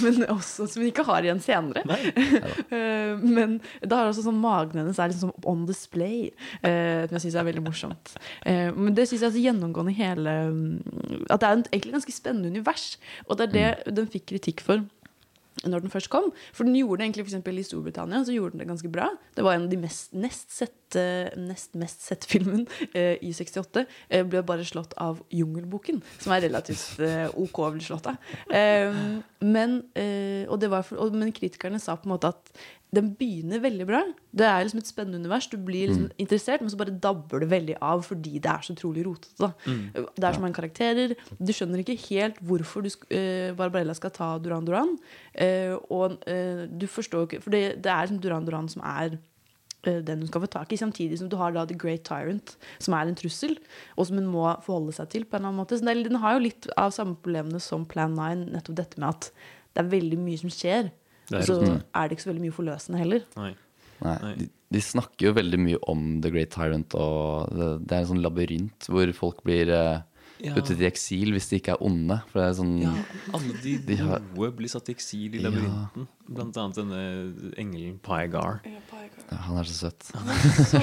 men også som hun ikke har igjen senere. uh, men da har også sånn magen hennes er liksom on display, som jeg syns er veldig morsomt. Men det syns jeg er så gjennomgående hele mm, At det er en, egentlig ganske spennende univers. Og det er det den fikk kritikk for. Når den først kom. For den gjorde det egentlig for i Storbritannia så gjorde den det ganske bra. Det var en av de mest, nest, sette, nest mest sette filmen eh, i 68. Eh, ble bare slått av Jungelboken, som er relativt eh, OK å bli slått av. Eh, men, eh, og for, og, men kritikerne sa på en måte at den begynner veldig bra. Det er liksom et spennende univers. Du blir liksom Mm. interessert, men så bare dabber det veldig av fordi det er så utrolig rotete. Mm. Det er så mange karakterer. Du skjønner ikke helt hvorfor du, eh, Barbarella skal ta Duran Duran. Uh, og uh, du forstår ikke For det, det er liksom Duran Duran som er den hun skal få tak i, samtidig som du har da The Great Tyrant, som er en trussel, og som hun må forholde seg til på en eller annen måte. Så den har jo litt av samme problemene som Plan 9, nettopp dette med at det er veldig mye som skjer. Er Og så. Er det ikke så veldig mye forløsende heller. Nei, de, de snakker jo veldig mye om The Great Tyrant, og det, det er en sånn labyrint hvor folk blir eh, Ja. puttet i eksil hvis de ikke er onde. For det er sånn Ja, alle de, De har- gode blir satt i eksil i Ja. labyrinten. Blant annet denne engelen Pygar. ja, Han er så søt. Så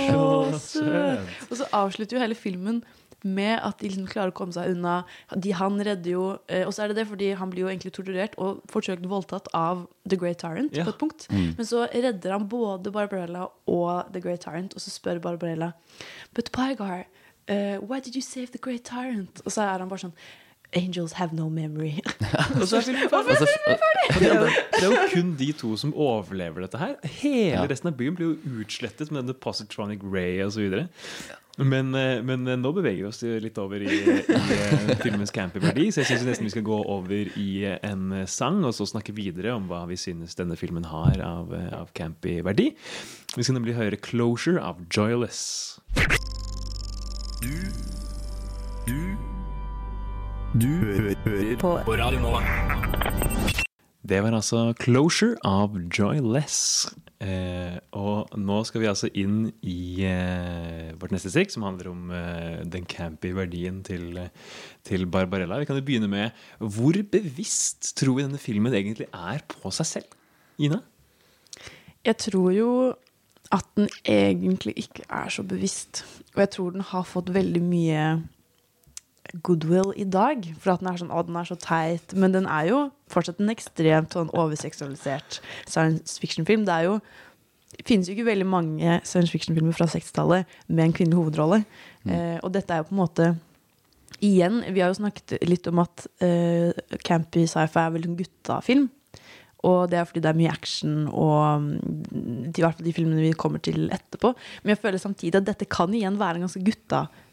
søt! Og så avslutter jo hele filmen med at de liksom klarer å komme seg unna. De, han redder jo eh, Og så er det det fordi han blir jo egentlig torturert og forsøkt voldtatt av The Great Tyrant Ja. på et punkt. Mm. Men så redder han både Barbarella og The Great Tyrant, og så spør Barbarella But Pygar, uh, why did you save The Great Tyrant? Og så er han bare sånn Angels have no memory. Og så er filmen er ferdig. filmen Det er, jo, kun de to som overlever dette her. Hele Ja. resten av byen blir jo utslettet med denne positronic ray osv. Men, eh, men eh, nå beveger vi oss litt over i, i eh, filmens campingverdi, så jeg syns nesten vi skal gå over i en sang og så snakke videre om hva vi synes denne filmen har av, av campingverdi. Vi skal nemlig høre 'Closure' av Joyless. Du Du Du hører på. Radio Nova. Det var altså 'Closure' av Joyless. Eh, og nå skal vi altså inn i eh, vårt neste stikk, som handler om eh, den campy verdien til, til Barbarella. Vi kan jo begynne med hvor bevisst tror vi denne filmen egentlig er på seg selv? Ina? Jeg tror jo at den egentlig ikke er så bevisst. Og jeg tror den har fått veldig mye goodwill i dag. For at den er sånn, å, den er så teit. Men den er jo fortsatt en ekstremt sånn overseksualisert science fiction-film. Det er jo det finnes jo ikke veldig mange science fiction-filmer fra 60-tallet med en kvinnelig hovedrolle. Eh, og dette er jo på en måte Igjen, vi har jo snakket litt om at eh, campy sci-fi er vel en guttafilm. Og det er fordi det er mye action og mm, i hvert fall de filmene vi kommer til etterpå. Men jeg føler samtidig at dette kan igjen være en ganske guttafilm.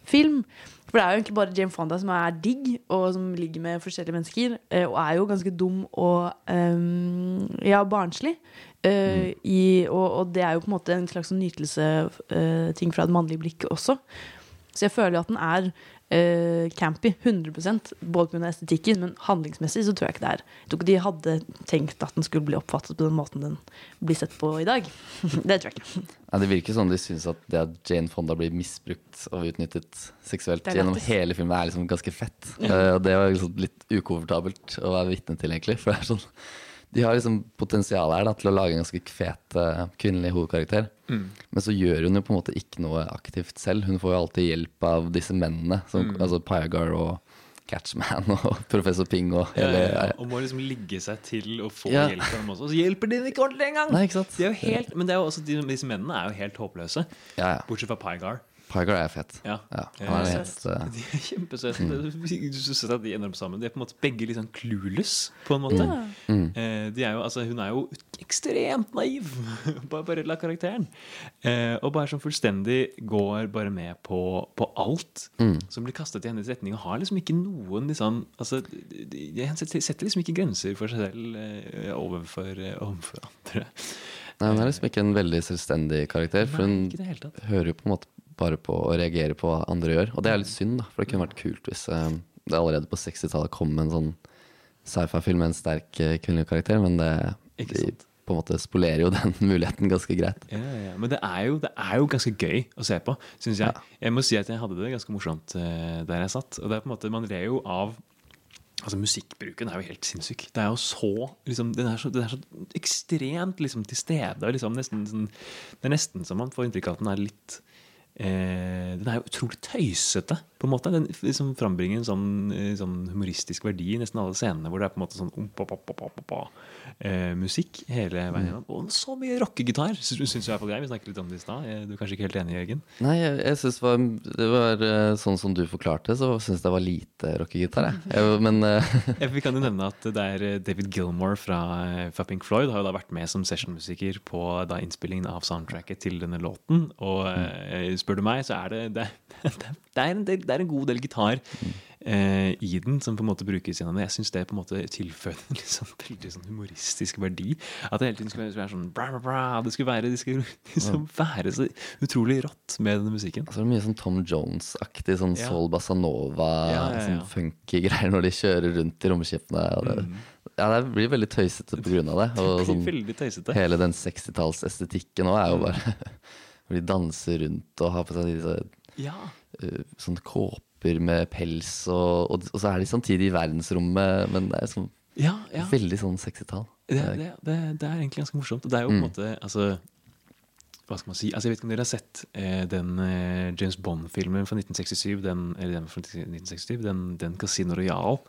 For det er jo egentlig bare Jane Fonda som er digg, og som ligger med forskjellige mennesker. eh, Og er jo ganske dum og um, ja, barnslig. Eh, i, og, og det er jo på en måte en slags sånn nytelse-ting fra et mannlig blikk også. Så jeg føler jo at den er eh, campy 100 både pga. estetikken, men handlingsmessig så tror jeg ikke det er. Jeg tror ikke de hadde tenkt at den skulle bli oppfattet på den måten den blir sett på i dag. det tror jeg ikke. Ja, det virker som de syns at det at Jane Fonda blir misbrukt og utnyttet seksuelt gjennom hele filmen, er liksom ganske fett. Eh, det var liksom litt ukomfortabelt å være vitne til, egentlig. For det er sånn de har liksom potensial her da, til å lage en ganske fet eh, kvinnelig hovedkarakter. Mm. Men så gjør hun jo på en måte ikke noe aktivt selv. Hun får jo alltid hjelp av disse mennene. Som, Mm. Altså Pygar og Catchman og Professor Ping og Ja, ja, ja. Og må liksom ligge seg til å få hjelp av dem også. Og så hjelper de ikke ordentlig engang! Nei, ikke sant? De er jo helt, men er jo også, de, disse mennene er jo helt håpløse. Ja, ja. Bortsett fra Pygar. Pygar er fett. Ja. han er helt, uh, De er kjempesøte. Mm. Du synes at de ender opp sammen. De er på en måte begge litt sånn clueless, på en måte. Mm. Mm. Eh, De er jo, altså, hun er jo ekstremt naiv, på Barbarella-karakteren. Eh, og bare sånn fullstendig går bare med på, på alt Mm. som blir kastet i hennes retning. Og har liksom ikke noen liksom, altså, de, setter liksom ikke grenser for seg selv eh, overfor, overfor andre. Nei, Hun er liksom ikke en veldig selvstendig karakter. For hun hører jo på en måte bare på å reagere på hva andre gjør. Og det er litt synd, da, for det kunne vært kult hvis eh, det allerede på 60-tallet kom en sånn sci-fi-film med en sterk eh, kvinnelig karakter, men det de på en måte spolerer jo den muligheten ganske greit. Ja, ja, ja. Men det er, jo, det er jo ganske gøy å se på, syns jeg. Jeg må si at jeg hadde det ganske morsomt eh, der jeg satt. Og det er på en måte, Man ler jo av Altså Musikkbruken er jo helt sinnssyk. Det er jo så, liksom, den, er så den er så ekstremt liksom, til stede. Liksom, nesten, sånn, det er nesten som man får inntrykk av at den er litt eh, Den er jo utrolig tøysete, på en måte. Den liksom frambringer en sånn, eh, sånn humoristisk verdi i nesten alle scenene hvor det er på en måte sånn pa, pa, pa, pa, eh, musikk hele veien gjennom. Og så mye rockegitar syns jeg for grei. Vi snakket litt om det i stad. Eh, Du er kanskje ikke helt enig, Jørgen? Nei, jeg, jeg synes det var, det var eh, sånn som du forklarte, så syns jeg det var lite rockegitar, jeg. jeg. Men eh, Vi kan jo nevne at det er David Gilmore fra, fra Pink Floyd har jo da vært med som sessionmusiker på da innspillingen av soundtracket til denne låten. Og mm. spør du meg, så er det det, det, det, er, en del, er en god del gitar eh, i den som på en måte brukes gjennom det. Jeg syns det på en måte tilføyer en liksom veldig sånn humoristisk verdi. At det hele tiden skulle være sånn bra, bra, bra, Det skulle være, det skulle liksom være så utrolig rått med denne musikken. så er mye sånn Tom Jones-aktig, sånn Ja. Sol bassanova, Ja, ja, sånn funky greier når de kjører rundt i romskipene. Og det, Ja, det blir veldig tøysete av det. Og Mm. Det blir sånn, hele den 60-tallsestetikken nå er jo bare hvor de danser rundt og har på seg disse Ja. eh, sånne kåper med pels, og, og, og så er de samtidig i verdensrommet, men det er sånn Ja, ja. veldig sånn 60-tall. Det, det, det, det er egentlig ganske morsomt. Og det er jo på en Mm. måte altså, Hva skal man si? Altså, jeg vet ikke om dere har sett eh, den eh, James Bond-filmen fra 1967, den, eller den fra 1967, den, den Casino Royale.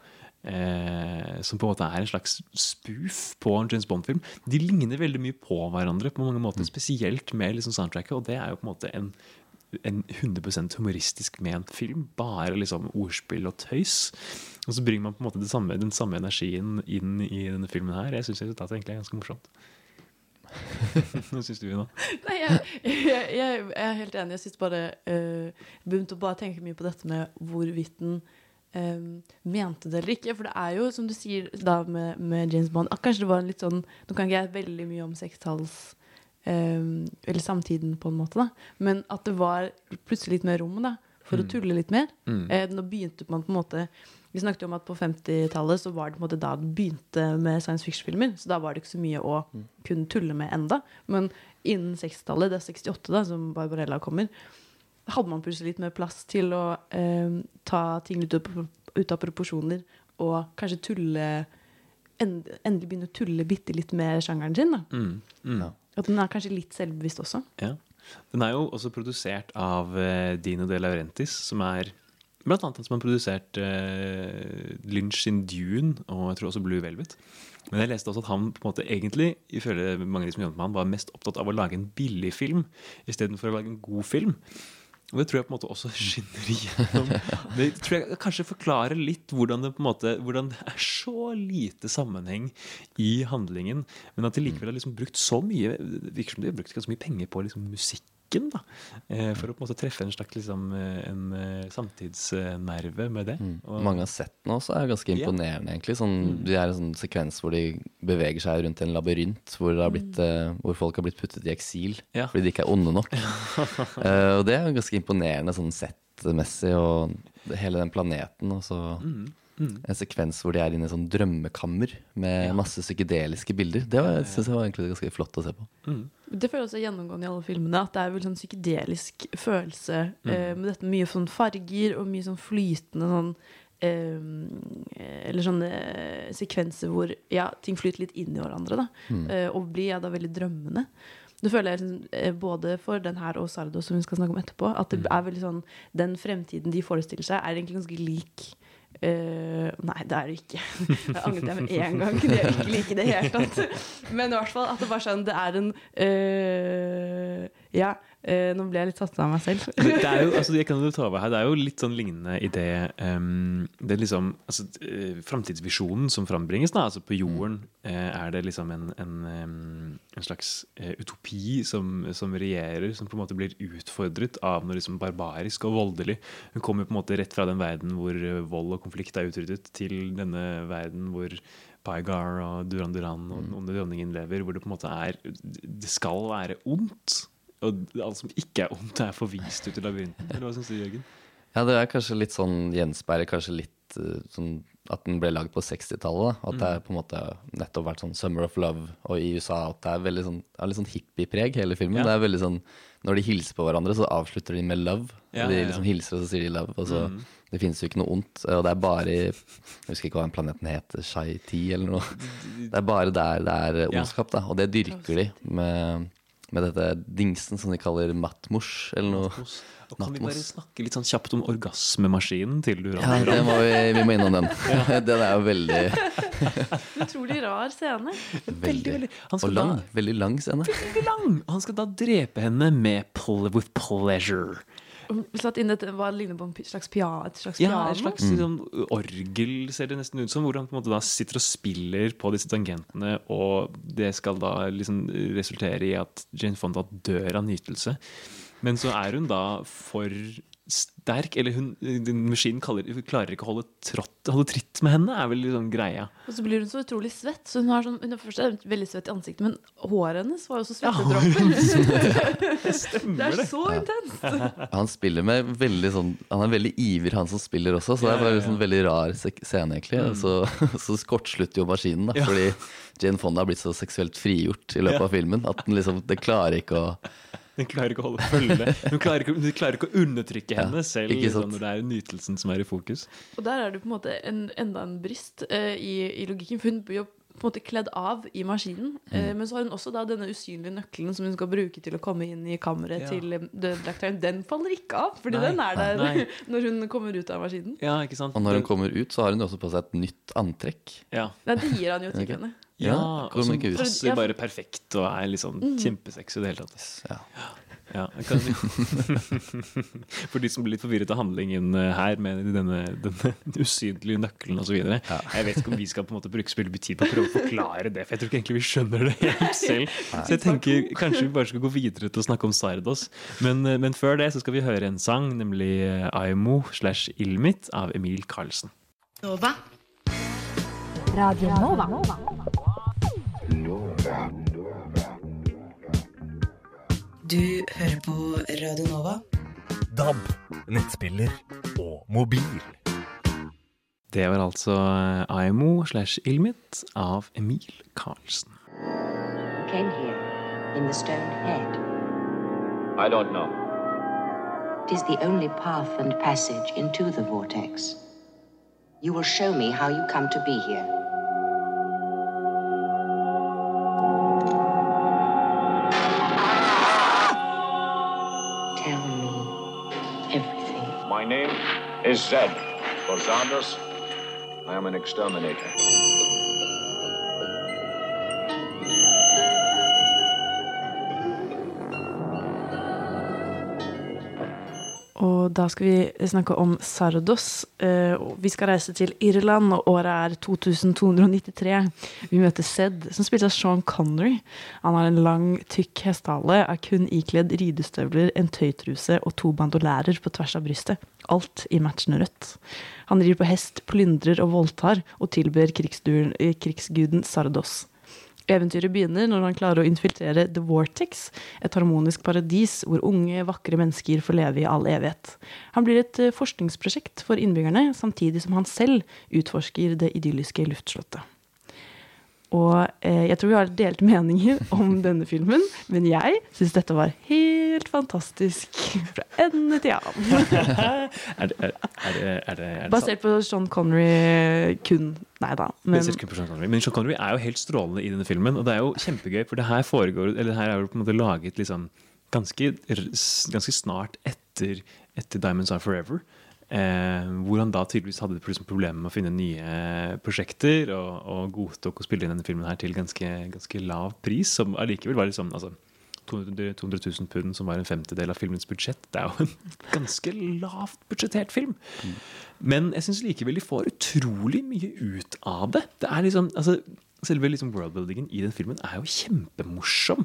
Eh, som på en måte er en slags spoof på en James Bond-film. De ligner veldig mye på hverandre på mange måter, spesielt med liksom soundtracket. Og det er jo på en måte en, en 100% humoristisk ment film. Bare liksom ordspill og tøys. Og så bringer man på en måte det samme, den samme energien inn i denne filmen her. Jeg syns resultatet egentlig er ganske morsomt. Hva syns du, Ina? Nei, jeg, jeg, jeg er helt enig. Jeg syns bare uh, begynte å bare tenke mye på dette med hvorvidt den um, mente det eller ikke. For det er jo, som du sier da med, med James Bond ah, Kanskje det var en litt sånn Nå kan ikke jeg veldig mye om sekstalls Eller samtiden, på en måte, da. Men at det var plutselig litt mer rom da for å Mm. tulle litt mer. Mm. Eh, nå begynte man på en måte Vi snakket jo om at på 50-tallet så var det på en måte da det begynte med science fiction-filmer. Så da var det ikke så mye å kunne tulle med enda. Men innen 60-tallet, det er 68 da, som Barbarella kommer, hadde man plutselig litt mer plass til å eh, ta ting ut av, ut av proporsjoner og kanskje tulle end, Endelig begynne å tulle bitte litt med sjangeren sin. da. Mm, mm. At den er kanskje litt selvbevisst også. Ja. Den er jo også produsert av eh, Dino De Laurentiis, som er blant annet han som har produsert uh, Lynch sin Dune og jeg tror også Blue Velvet. Men jeg leste også at han på en måte egentlig ifølge mange av de som jobbet med han, var mest opptatt av å lage en billig film istedenfor å lage en god film. Og det tror jeg på en måte også skinner igjennom. Det tror jeg kanskje forklarer litt hvordan det på en måte Hvordan det er så lite sammenheng i handlingen, men at de likevel har liksom brukt så mye virker som de har brukt ganske mye penger på liksom musikken. da eh, For å på en måte treffe en slags liksom, eh, en eh, samtidsnerve med det. Og- Mange av settene også er ganske Ja. imponerende, egentlig. Sånn, De er en sånn sekvens hvor de beveger seg rundt i en labyrint, hvor, det har blitt, mm. hvor folk har blitt puttet i eksil fordi de ikke er onde nok. uh, og det er ganske imponerende sånn settmessig, og hele den planeten. Og så Mm, mm. en sekvens hvor de er inne i sånn drømmekammer med masse psykedeliske bilder. Det var, synes jeg var egentlig ganske flott å se på. Det føler jeg også gjennomgående i alle filmene. At det er vel sånn psykedelisk følelse Mm. eh, med dette mye sånn farger og mye sånn flytende sånn eh, Eller sånne sekvenser hvor ja, ting flyter litt inn i hverandre. Da, Mm. eh, og blir ja, da veldig drømmende. Det føler jeg liksom, eh, både for den her og Sardo, som vi skal snakke om etterpå, at det er veldig sånn Den fremtiden de forestiller seg, er egentlig ganske lik eh, nei, det er det ikke. Det angret jeg med en gang. Det er ikke like i det hele tatt. Men i hvert fall at det bare sånn Det er en eh, Ja, eh, nå ble jeg litt satt av meg selv. Det er jo, altså, jeg kan jo ta over her, det er jo litt sånn lignende i det um, Det er liksom altså, eh, Framtidsvisjonen som frambringes, da, altså på jorden, mm. er det liksom en, en, en slags utopi som, som regjerer, som på en måte blir utfordret av noe liksom barbarisk og voldelig. Hun kommer på en måte rett fra den verden hvor vold og konflikt er utryddet, til denne verden hvor Pygar og Duran Duran og den onde dronningen lever, hvor det på en måte er Det skal være ondt. Og alt som ikke er ondt, er forvist ut i labyrinten. Eller hva syns du, Jørgen? Ja, det er kanskje litt sånn gjenspeiler kanskje litt eh, sånn at den ble lagd på 60-tallet. At At det er på en måte nettopp vært sånn Summer of Love, og i USA at det er veldig sånn, det er litt sånn hippiepreg, hele filmen. Ja. Det er veldig sånn, Når de hilser på hverandre, så avslutter de med love. Ja, de ja, ja. liksom hilser, og så sier de love. Og så, Mm. Det finnes jo ikke noe ondt. Og det er bare i Jeg husker ikke hva den planeten heter. Shai Ti eller noe. Det er bare der det er ondskap, da. Og det dyrker de med med dette dingsen som de kaller mattmors, eller noe. Og kan vi bare snakke litt sånn kjapt om orgasmemaskinen til du Ja, det må vi, vi må innom den. Den er jo veldig Utrolig rar scene. Veldig, veldig. Han skal Og lang. da- Veldig lang scene. Veldig lang! Og han skal da drepe henne med pl with pleasure. Satt inn et, hva ligner på en slags pia, et slags Ja, piano. et slags liksom, orgel ser det nesten ut som, hvor han på en måte da sitter og spiller på disse tangentene, og det skal da liksom resultere i at Jane Fonda dør av nytelse. Men så er hun da for sterk, eller hun, maskinen kaller, klarer ikke å holde, trått, holde tritt med henne, er vel liksom greia. Og så blir hun så utrolig svett. Så hun har sånn, hun er først er veldig svett i ansiktet, men håret hennes var jo så Ja, svettedråper. Det stemmer det er så intenst. Han spiller med veldig sånn Han er veldig ivrig, han som spiller også, så det er Ja, ja, bare en sånn veldig rar scene, egentlig. Mm. Så, så kortslutter jo maskinen, da, Ja. fordi Jane Fonda har blitt så seksuelt frigjort i løpet Ja. av filmen at den liksom Det klarer ikke å Den klarer ikke å holde følge. Hun klarer ikke, hun klarer ikke å undertrykke Ja, henne selv liksom, når det er nytelsen som er i fokus. Og der er det på en måte en, enda en brist uh, i, i logikken. For hun blir jo på en måte kledd av i maskinen. Eh, men så har hun også da denne usynlige nøkkelen som hun skal bruke til å komme inn i kammeret Ja. til eh, Time. Den faller ikke av, fordi Nei, den er der nei. når hun kommer ut av maskinen. Ja, ikke sant? Og når hun kommer ut, så har hun også på seg et nytt antrekk. Ja. Nei, det gir han jo til henne. henne. Ja, Ja, og som passer bare perfekt og er liksom Mm. kjempesexy i det hele tatt. Ja. Ja, kan... For de som blir litt forvirret av handlingen eh, her med denne, denne usynlige nøkkelen osv. videre Jeg vet ikke om vi skal på en måte bruke så veldig tid på å prøve å forklare det, for jeg tror ikke egentlig vi skjønner det helt selv. Så jeg tenker kanskje vi bare skal gå videre til å snakke om Sardos. Men, eh, men før det så skal vi høre en sang, nemlig eh, Aimo slash Ilmit av Emil Karlsen. Nova. Radio Nova. Du hører på Radio Nova. DAB, nettspiller og mobil. Det var altså IMO slash Ilmit av Emil Karlsen. Came here in the stone head. I don't know. It is the only path and passage into the vortex. You will show me how you come to be here. Tell me everything. My name is Zed. For Bozandos. I am an exterminator. Da skal vi snakke om Sardos. Eh, Vi skal reise til Irland, og året er 2293. Vi møter Zed, som spilles av Sean Connery. Han har en lang, tykk hestehale, er kun ikledd ridestøvler, en tøytruse og to bandolærer på tvers av brystet. Alt i matchende rødt. Han rir på hest, plyndrer og voldtar, og tilber eh, krigsguden Sardos. Eventyret begynner når han klarer å infiltrere The Vortex, et harmonisk paradis hvor unge, vakre mennesker får leve i all evighet. Han blir et eh, forskningsprosjekt for innbyggerne, samtidig som han selv utforsker det idylliske luftslottet. Og eh, jeg tror vi har delte meninger om denne filmen, men jeg syns dette var helt fantastisk fra ende til annen. er, det, er, er, det, er, det, er det Basert på Sean Connery kun. Nei da. Men. Men Sean Connery er jo helt strålende i denne filmen, og det er jo kjempegøy, for det her foregår Eller her er jo på en måte laget liksom ganske, ganske snart etter, etter Diamonds Are Forever. Eh, hvor han da tydeligvis hadde problemer med å finne nye prosjekter, og, og godtok å spille inn denne filmen her til ganske, ganske lav pris, som allikevel var liksom altså, 200 200 000 pund, som var en femtedel av filmens budsjett. Det er jo en ganske lavt budsjettert film. Men jeg syns likevel de får utrolig mye ut av det. Det er liksom, altså Selve liksom worldbuildingen i den filmen er jo kjempemorsom.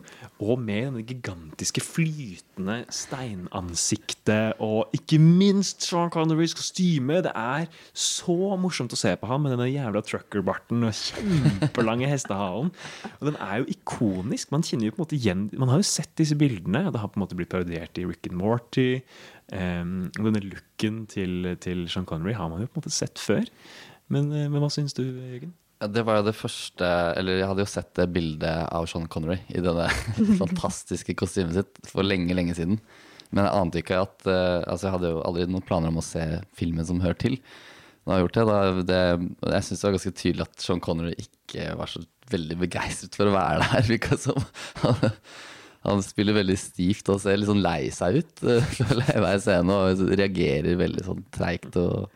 Og med denne gigantiske flytende steinansiktet og ikke minst Sean Connerys kostyme. Det er så morsomt å se på ham med denne jævla truckerbarten og kjempelange hestehalen. Og den er jo ikonisk. Man kjenner jo på en måte igjen Man har jo sett disse bildene. Det har på en måte blitt parodiert i Rick and Morty. Um, denne looken til, til Sean Connery har man jo på en måte sett før. Men, eh, men hva syns du, Jørgen? Det var jo det første Eller jeg hadde jo sett det bildet av Sean Connery i denne fantastiske kostymet sitt for lenge, lenge siden. Men jeg ante ikke at eh, Altså, jeg hadde jo aldri noen planer om å se filmen som hører til. Nå har jeg gjort det, da, det Jeg syns det var ganske tydelig at Sean Connery ikke var så veldig begeistret for å være der. Han, Han spiller veldig stivt og ser litt sånn lei seg ut føler jeg, i hver scene. Og reagerer veldig sånn treigt. og-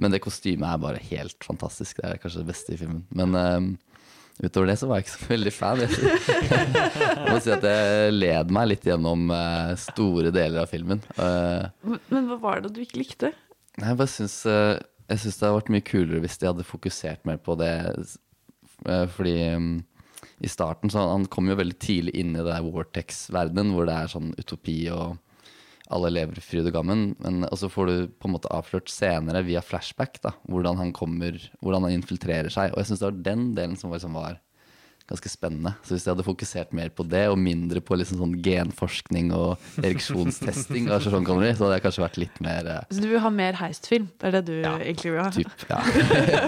Men det kostymet er bare helt fantastisk. Det er kanskje det beste i filmen. Men um, utover det så var jeg ikke så veldig fan. Jeg må si at jeg led meg litt gjennom uh, store deler av filmen. Uh, Men, men hva var det du ikke likte? Jeg bare syns uh, Jeg syns det hadde vært mye kulere hvis de hadde fokusert mer på det. eh, Fordi um, i starten så Han kom jo veldig tidlig inn i det der Vortex-verdenen, hvor det er sånn utopi og alle lever fryd og gammen. Men og så får du på en måte avslørt senere via flashback da, hvordan han kommer, hvordan han infiltrerer seg. Og jeg syns det var den delen som liksom var ganske spennende. Så hvis jeg hadde fokusert mer på det, og mindre på liksom sånn genforskning og ereksjonstesting, av sånn Connery, så hadde jeg kanskje vært litt mer eh, Så du vil ha mer heistfilm? Det er det du egentlig vil ha? Typ, ja.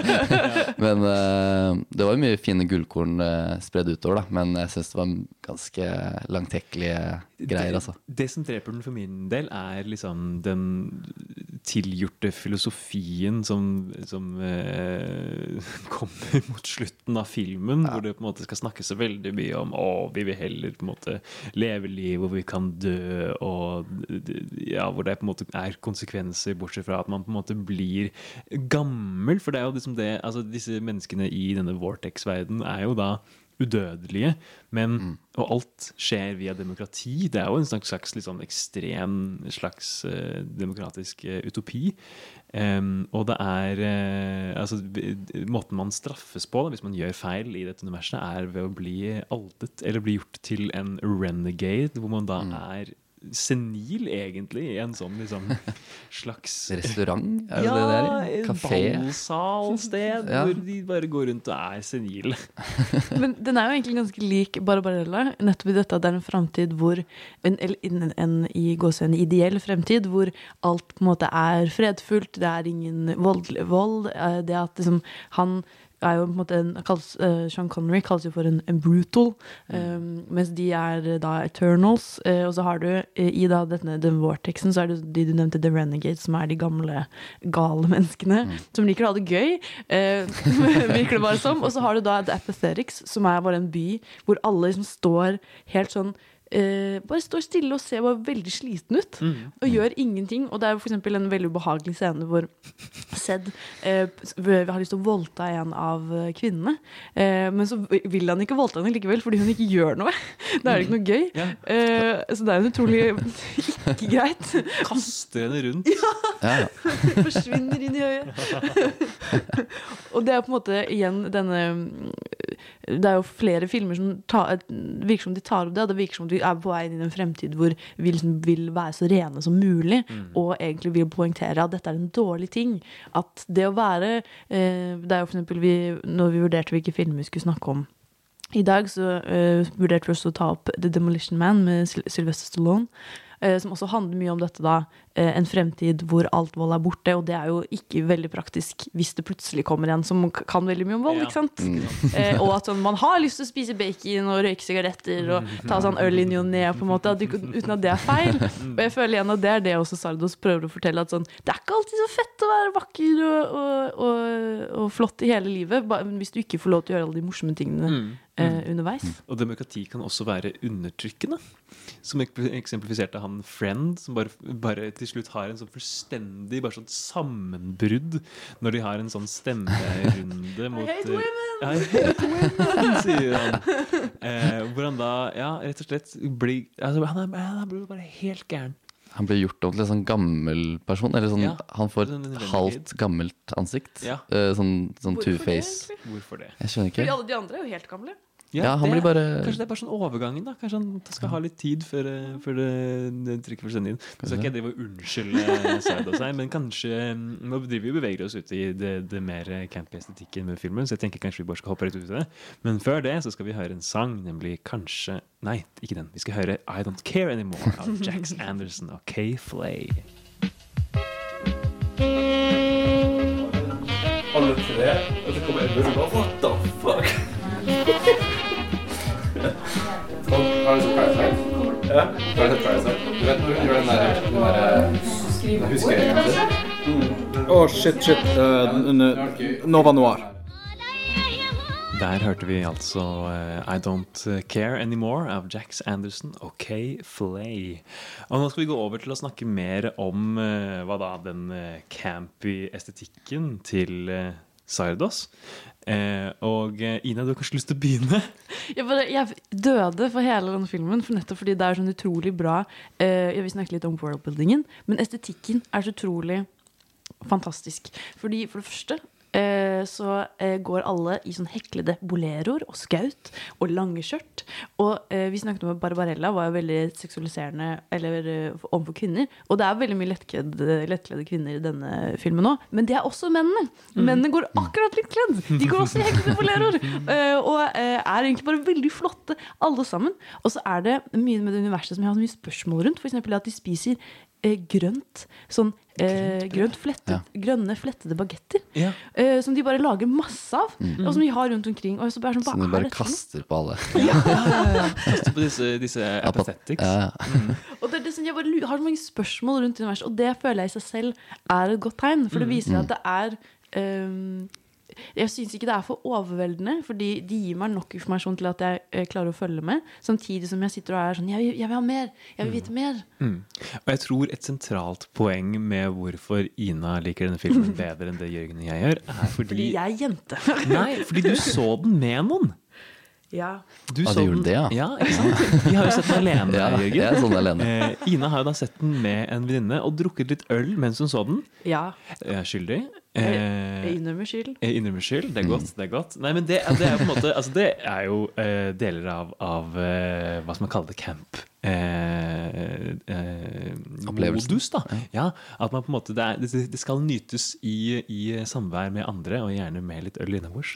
men eh, det var jo mye fine gullkorn uh, spredd utover, da. Men jeg syns det var ganske langtekkelige greier, altså. Det, det som dreper den for min del, er liksom den tilgjorte filosofien som, som eh, kommer mot slutten av filmen, hvor det på en måte skal snakkes så veldig mye om å, vi vil heller på en måte leve liv hvor vi kan dø, og ja, hvor det på en måte er konsekvenser, bortsett fra at man på en måte blir gammel. For det er jo liksom det altså Disse menneskene i denne Vortex-verdenen er jo da udødelige, men Og alt skjer via demokrati. Det er jo en slags, slags sånn ekstrem slags uh, demokratisk uh, utopi. Um, og det er uh, Altså, måten man straffes på da, hvis man gjør feil i dette universet, er ved å bli altet eller bli gjort til en renegade, hvor man da er senil, egentlig, i en sånn liksom slags Restaurant? Er det ja, det der? er i? en Kafé? ballsalsted Ja. hvor de bare går rundt og er senile. Men den er jo egentlig ganske lik Barbarella, nettopp i dette at det er en framtid hvor En, eller en, en i gåsehudene ideell fremtid, hvor alt på en måte er fredfullt, det er ingen vold, vold eh, det at liksom han er jo på en måte en, kalles, uh, Sean Connery kalles jo for en, en brutal, um, mens de er eh, da Eternals. Uh, og så har du i da denne den vortexen, så er det de du nevnte, The Renegades, som er de gamle, gale menneskene som liker å ha det gøy, virker det bare som. Og så har du da The Apathetics, som er bare en by hvor alle liksom står helt sånn eh, bare står stille og ser bare veldig sliten ut. Og gjør ingenting. Og det er eksempel en veldig ubehagelig scene hvor Zed eh, har lyst til å voldta en av eh, kvinnene. Eh, men så vil han ikke voldta henne likevel, fordi hun ikke gjør noe. Da er det ikke noe gøy. Eh, så det er jo utrolig ikke greit. Kaster henne rundt. Ja. Forsvinner inn i øyet. og det er på en måte igjen denne Det er jo flere filmer som ta, virker som de tar opp det. Det virker som de er på vei inn i en fremtid hvor vi liksom vil være så rene som mulig. Og egentlig vil poengtere at dette er en dårlig ting. At det å være eh, Det er jo for eksempel vi, når vi vurderte hvilke filmer vi skulle snakke om i dag så eh, vurderte vi også å ta opp The Demolition Man med Sylvester Stallone. Eh, som også handler mye om dette, da. eh, en fremtid hvor alt vold er borte. Og det er jo ikke veldig praktisk hvis det plutselig kommer en som kan veldig mye om vold. Ja. ikke sant? Eh, og at sånn, man har lyst til å spise bacon og røyke sigaretter og ta sånn øl i ny og ne, uten at det er feil. Og jeg føler igjen at det er det også Sardos prøver å fortelle. At sånn, det er ikke alltid så fett å være vakker og, og, og, og flott i hele livet, hvis du ikke får lov til å gjøre alle de morsomme tingene Mm. Eh, underveis. Og demokrati kan også være undertrykkende. Som ek- eksemplifiserte han Friend, som bare, bare til slutt har en sånn fullstendig bare sånn sammenbrudd når de har en sånn stemmerunde mot hate eh, women! I hate women, sier han. Eh, hvor han da ja, rett og slett blir altså, han, er, han blir bare helt gæren. Han blir gjort om til en sånn gammel person. Eller sånn, Ja, han får et halvt gammelt ansikt. Ja. Uh, sånn sånn two-face. Hvorfor det? Jeg skjønner Fordi ikke. alle de andre er jo helt gamle. Ja, han det, blir bare- Kanskje det er bare sånn overgangen, da. Kanskje han skal ha litt tid før, eh, før det, det trykket forsvinner inn. Nå skal ikke jeg drive og unnskylde Zaid og seg, men kanskje mm, Nå driver vi og beveger oss ut i det, det mer campy estetikken med filmen, så jeg tenker kanskje vi bare skal hoppe rett ut i det. Men før det så skal vi høre en sang, nemlig kanskje Nei, ikke den. Vi skal høre I Don't Care Anymore av Jax Anderson og Kay Flay. Alle tre, og så kommer Edmund og bare What the fuck? Har du sett Parasite? Ja. Har du sett Parasite? Du vet når hun gjør den der, den der huskeringen sin? Å, shit, shit. Uh, Nova Noir. Der hørte vi altså uh, I Don't Care Anymore av Jax Anderson og Kay Flay. Og nå skal vi gå over til å snakke mer om uh, hva da, den uh, campy estetikken til eh, Sardos. Eh, og eh, Ina, du har kanskje lyst til å begynne? Jeg, bare, jeg døde for hele denne filmen, for nettopp fordi det er sånn utrolig bra eh, vil snakke litt om worldbuildingen, men estetikken er så utrolig fantastisk. Fordi for det første så eh, går alle i sånn heklede boleroer og skaut og lange skjørt. Og eh, vi snakket om at Barbarella var jo veldig seksualiserende eller eh, overfor kvinner. Og det er veldig mye lettkledde, lettkledde kvinner i denne filmen òg. Men det er også mennene. Mennene går akkurat litt kledd. De går også i heklede boleroer. eh, og eh, er egentlig bare veldig flotte, alle sammen. Og så er det mye med det universet som jeg har så mye spørsmål rundt. F.eks. at de spiser eh, grønt. Sånn eh, grønt flettet, grønne flettede bagetter. Ja. Eh, som de bare lager masse av. Mm. Og som de har rundt omkring. Og så bare sånn, Som du er bare kaster på alle. kaster på disse, disse apathetics. Ja, ja. Mm. Og det er det som jeg bare har så mange spørsmål rundt universet, og det føler jeg i seg selv er et godt tegn. For det Mm. viser at det er ehm, Jeg syns ikke det er for overveldende, fordi de gir meg nok informasjon til at jeg eh, klarer å følge med. Samtidig som jeg sitter og er sånn Jeg vil, jeg vil ha mer! Jeg vil vite mer! Mm. Og jeg tror et sentralt poeng med hvorfor Ina liker denne filmen bedre enn det Jørgen og jeg gjør, er fordi Fordi jeg er jente. Nei, fordi du så den med noen. Ja. Du Ah, så du gjorde den- det, ja. ja ikke sant? Vi har jo sett den alene, Ja, Jørgen. jeg så den alene. Eh, Ina har jo da sett den med en venninne og drukket litt øl mens hun så den. ja. Jeg er skyldig. Jeg, Eh, jeg innrømmer skyld. jeg innrømmer skyld. Det er godt. det er godt Nei, men det, det er på en måte Altså, det er jo eh, deler av, av eh, hva skal man kalle det, camp. Eh, eh, Opplevelsen. modus, da. Ja, at man på en måte Det, er, det, det skal nytes i, i samvær med andre, og gjerne med litt øl innabords.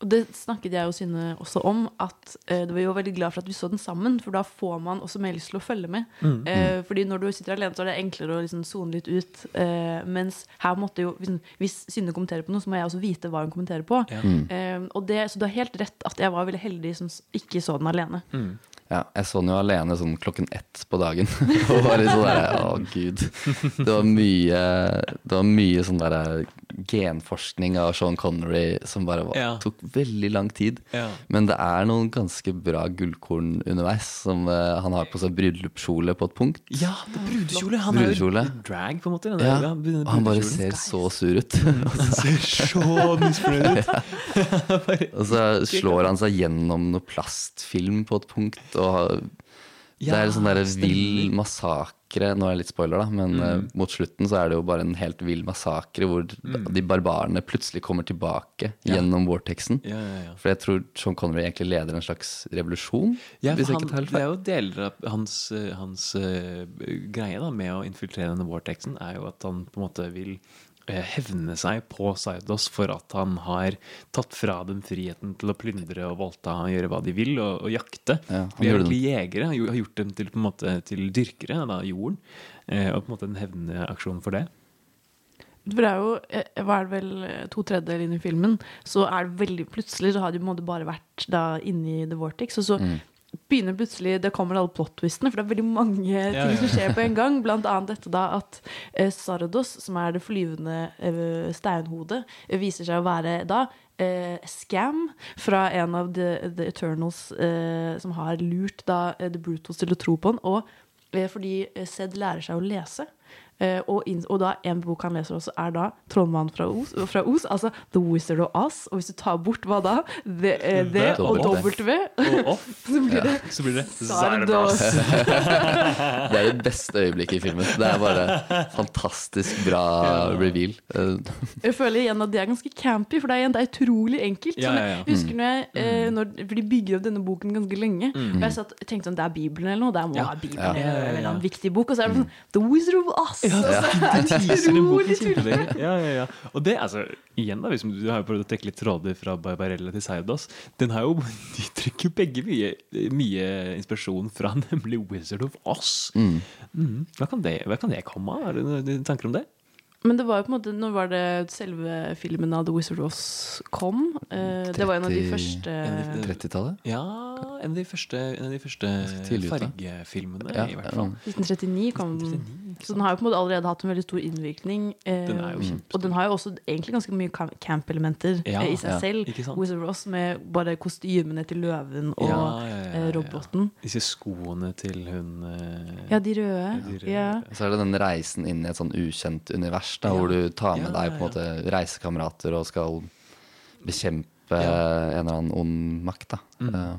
Og det snakket jeg og Synne også om, at eh, det var jo veldig glad for at vi så den sammen, for da får man også mer lyst til å følge med. Mm, Eh, fordi når du sitter alene, så er det enklere å liksom sone litt ut. Eh, mens her måtte jo Hvis, hvis Synne kommenterer på noe, så må jeg også vite hva hun kommenterer på. Ja. Mm. Eh, og det, så du har helt rett at jeg var veldig heldig som ikke så den alene. Ja, jeg så den jo alene sånn klokken ett på dagen. og bare sånn der, Å, gud. Det var mye, det var mye sånn der genforskning av Sean Connery som bare var, Ja. tok veldig lang tid. Ja. Men det er noen ganske bra gullkorn underveis. Som uh, Han har på seg bryllupskjole på et punkt. Ja, det er brudekjole! Han er jo drag, på en måte. Ja, ja, og han bare ser ser så sur ut. Han ser så misfornøyd ut. Og så slår han seg gjennom noe plastfilm på et punkt. Og det er en sånn der stemmer. vill massakre. Nå er det litt spoiler, da, men Mm. uh, mot slutten så er det jo bare en helt vill massakre hvor de barbarene plutselig kommer tilbake Ja. gjennom vortexen. Ja, ja, ja. For jeg tror Sean Connery egentlig leder en slags revolusjon. Ja, for jeg han, det er jo deler av hans, eh, hans uh, greie da, med å infiltrere denne vortexen, er jo at han på en måte vil hevne seg på Saidos for at han har tatt fra dem friheten til å plyndre og voldta og gjøre hva de vil, og, og jakte. Ja, han de er gjorde egentlig jegere, har har gjort dem til, på en måte, til dyrkere av jorden. eh, Og på en måte en hevneaksjon for det. For det er jo, eh, hva er det vel, eh, to tredjedeler inn i filmen, så er det veldig Plutselig så har de på en måte bare vært da inne i The Vortex, og så Mm. Begynner plutselig Det kommer alle plot-twistene, for det er veldig mange Ja, ting som skjer på en gang. Blant annet dette da at eh, Sardos, som er det flyvende eh, steinhodet, eh, viser seg å være da eh, scam fra en av The, the Eternals eh, som har lurt da eh, The Brutals til å tro på den. Og fordi Zed lærer seg å lese. Eh, og, inn, og da en bok han leser også, er da 'Trollmannen fra Os', fra Os, altså 'The Wizard of Oz'. Og hvis du tar bort hva da? The, eh, the The og W, Og off. så blir det Så blir det Zardos. Det er det beste øyeblikket i filmen. Det er bare fantastisk bra reveal. Jeg føler igjen at det er ganske campy, for det er, igjen, det er utrolig enkelt. Ja, Sånn, ja, ja. Jeg husker når jeg, eh, når, For de bygger opp denne boken ganske lenge. Og jeg satt, tenkte sånn, det er Bibelen eller noe. Det må Ja. være Bibelen Ja. eller Ja, ja, ja. en viktig bok. Og så er det sånn The Wizard of Oz! Ja, er det teaser utrolig tullete. Ja, ja, ja. Og det, altså, igjen da, hvis du har jo prøvd å trekke litt tråder fra Barbarella til Saudas, den har jo, de trekker jo begge mye, mye inspirasjon fra nemlig Wizard of Oz. mm. Mm. Hva, kan det, hva kan det komme av? Har du noen tanker om det? Men det var jo på en måte Når var det selve filmen av The Wizard of Oz kom? Eh, det var en av de første 30-tallet? Ja, en av de første, en av de første fargefilmene, Ja, i hvert fall. 1939 kom den. Så den har jo på en måte allerede hatt en veldig stor innvirkning. eh, Den er jo kjempestor. og den har jo også egentlig ganske mye camp-elementer Ja, eh, i seg ja, selv. Wizard of Oz med bare kostymene til løven og Ja, ja, ja, ja, eh, ja. roboten. Disse skoene til hun eh, Ja, de røde. Ja, de røde. Ja. Så er det den reisen inn i et sånn ukjent univers, da, Ja. hvor du tar med Ja, deg på en måte reisekamerater og skal bekjempe en eller annen ond makt. Da. Mm. Uh,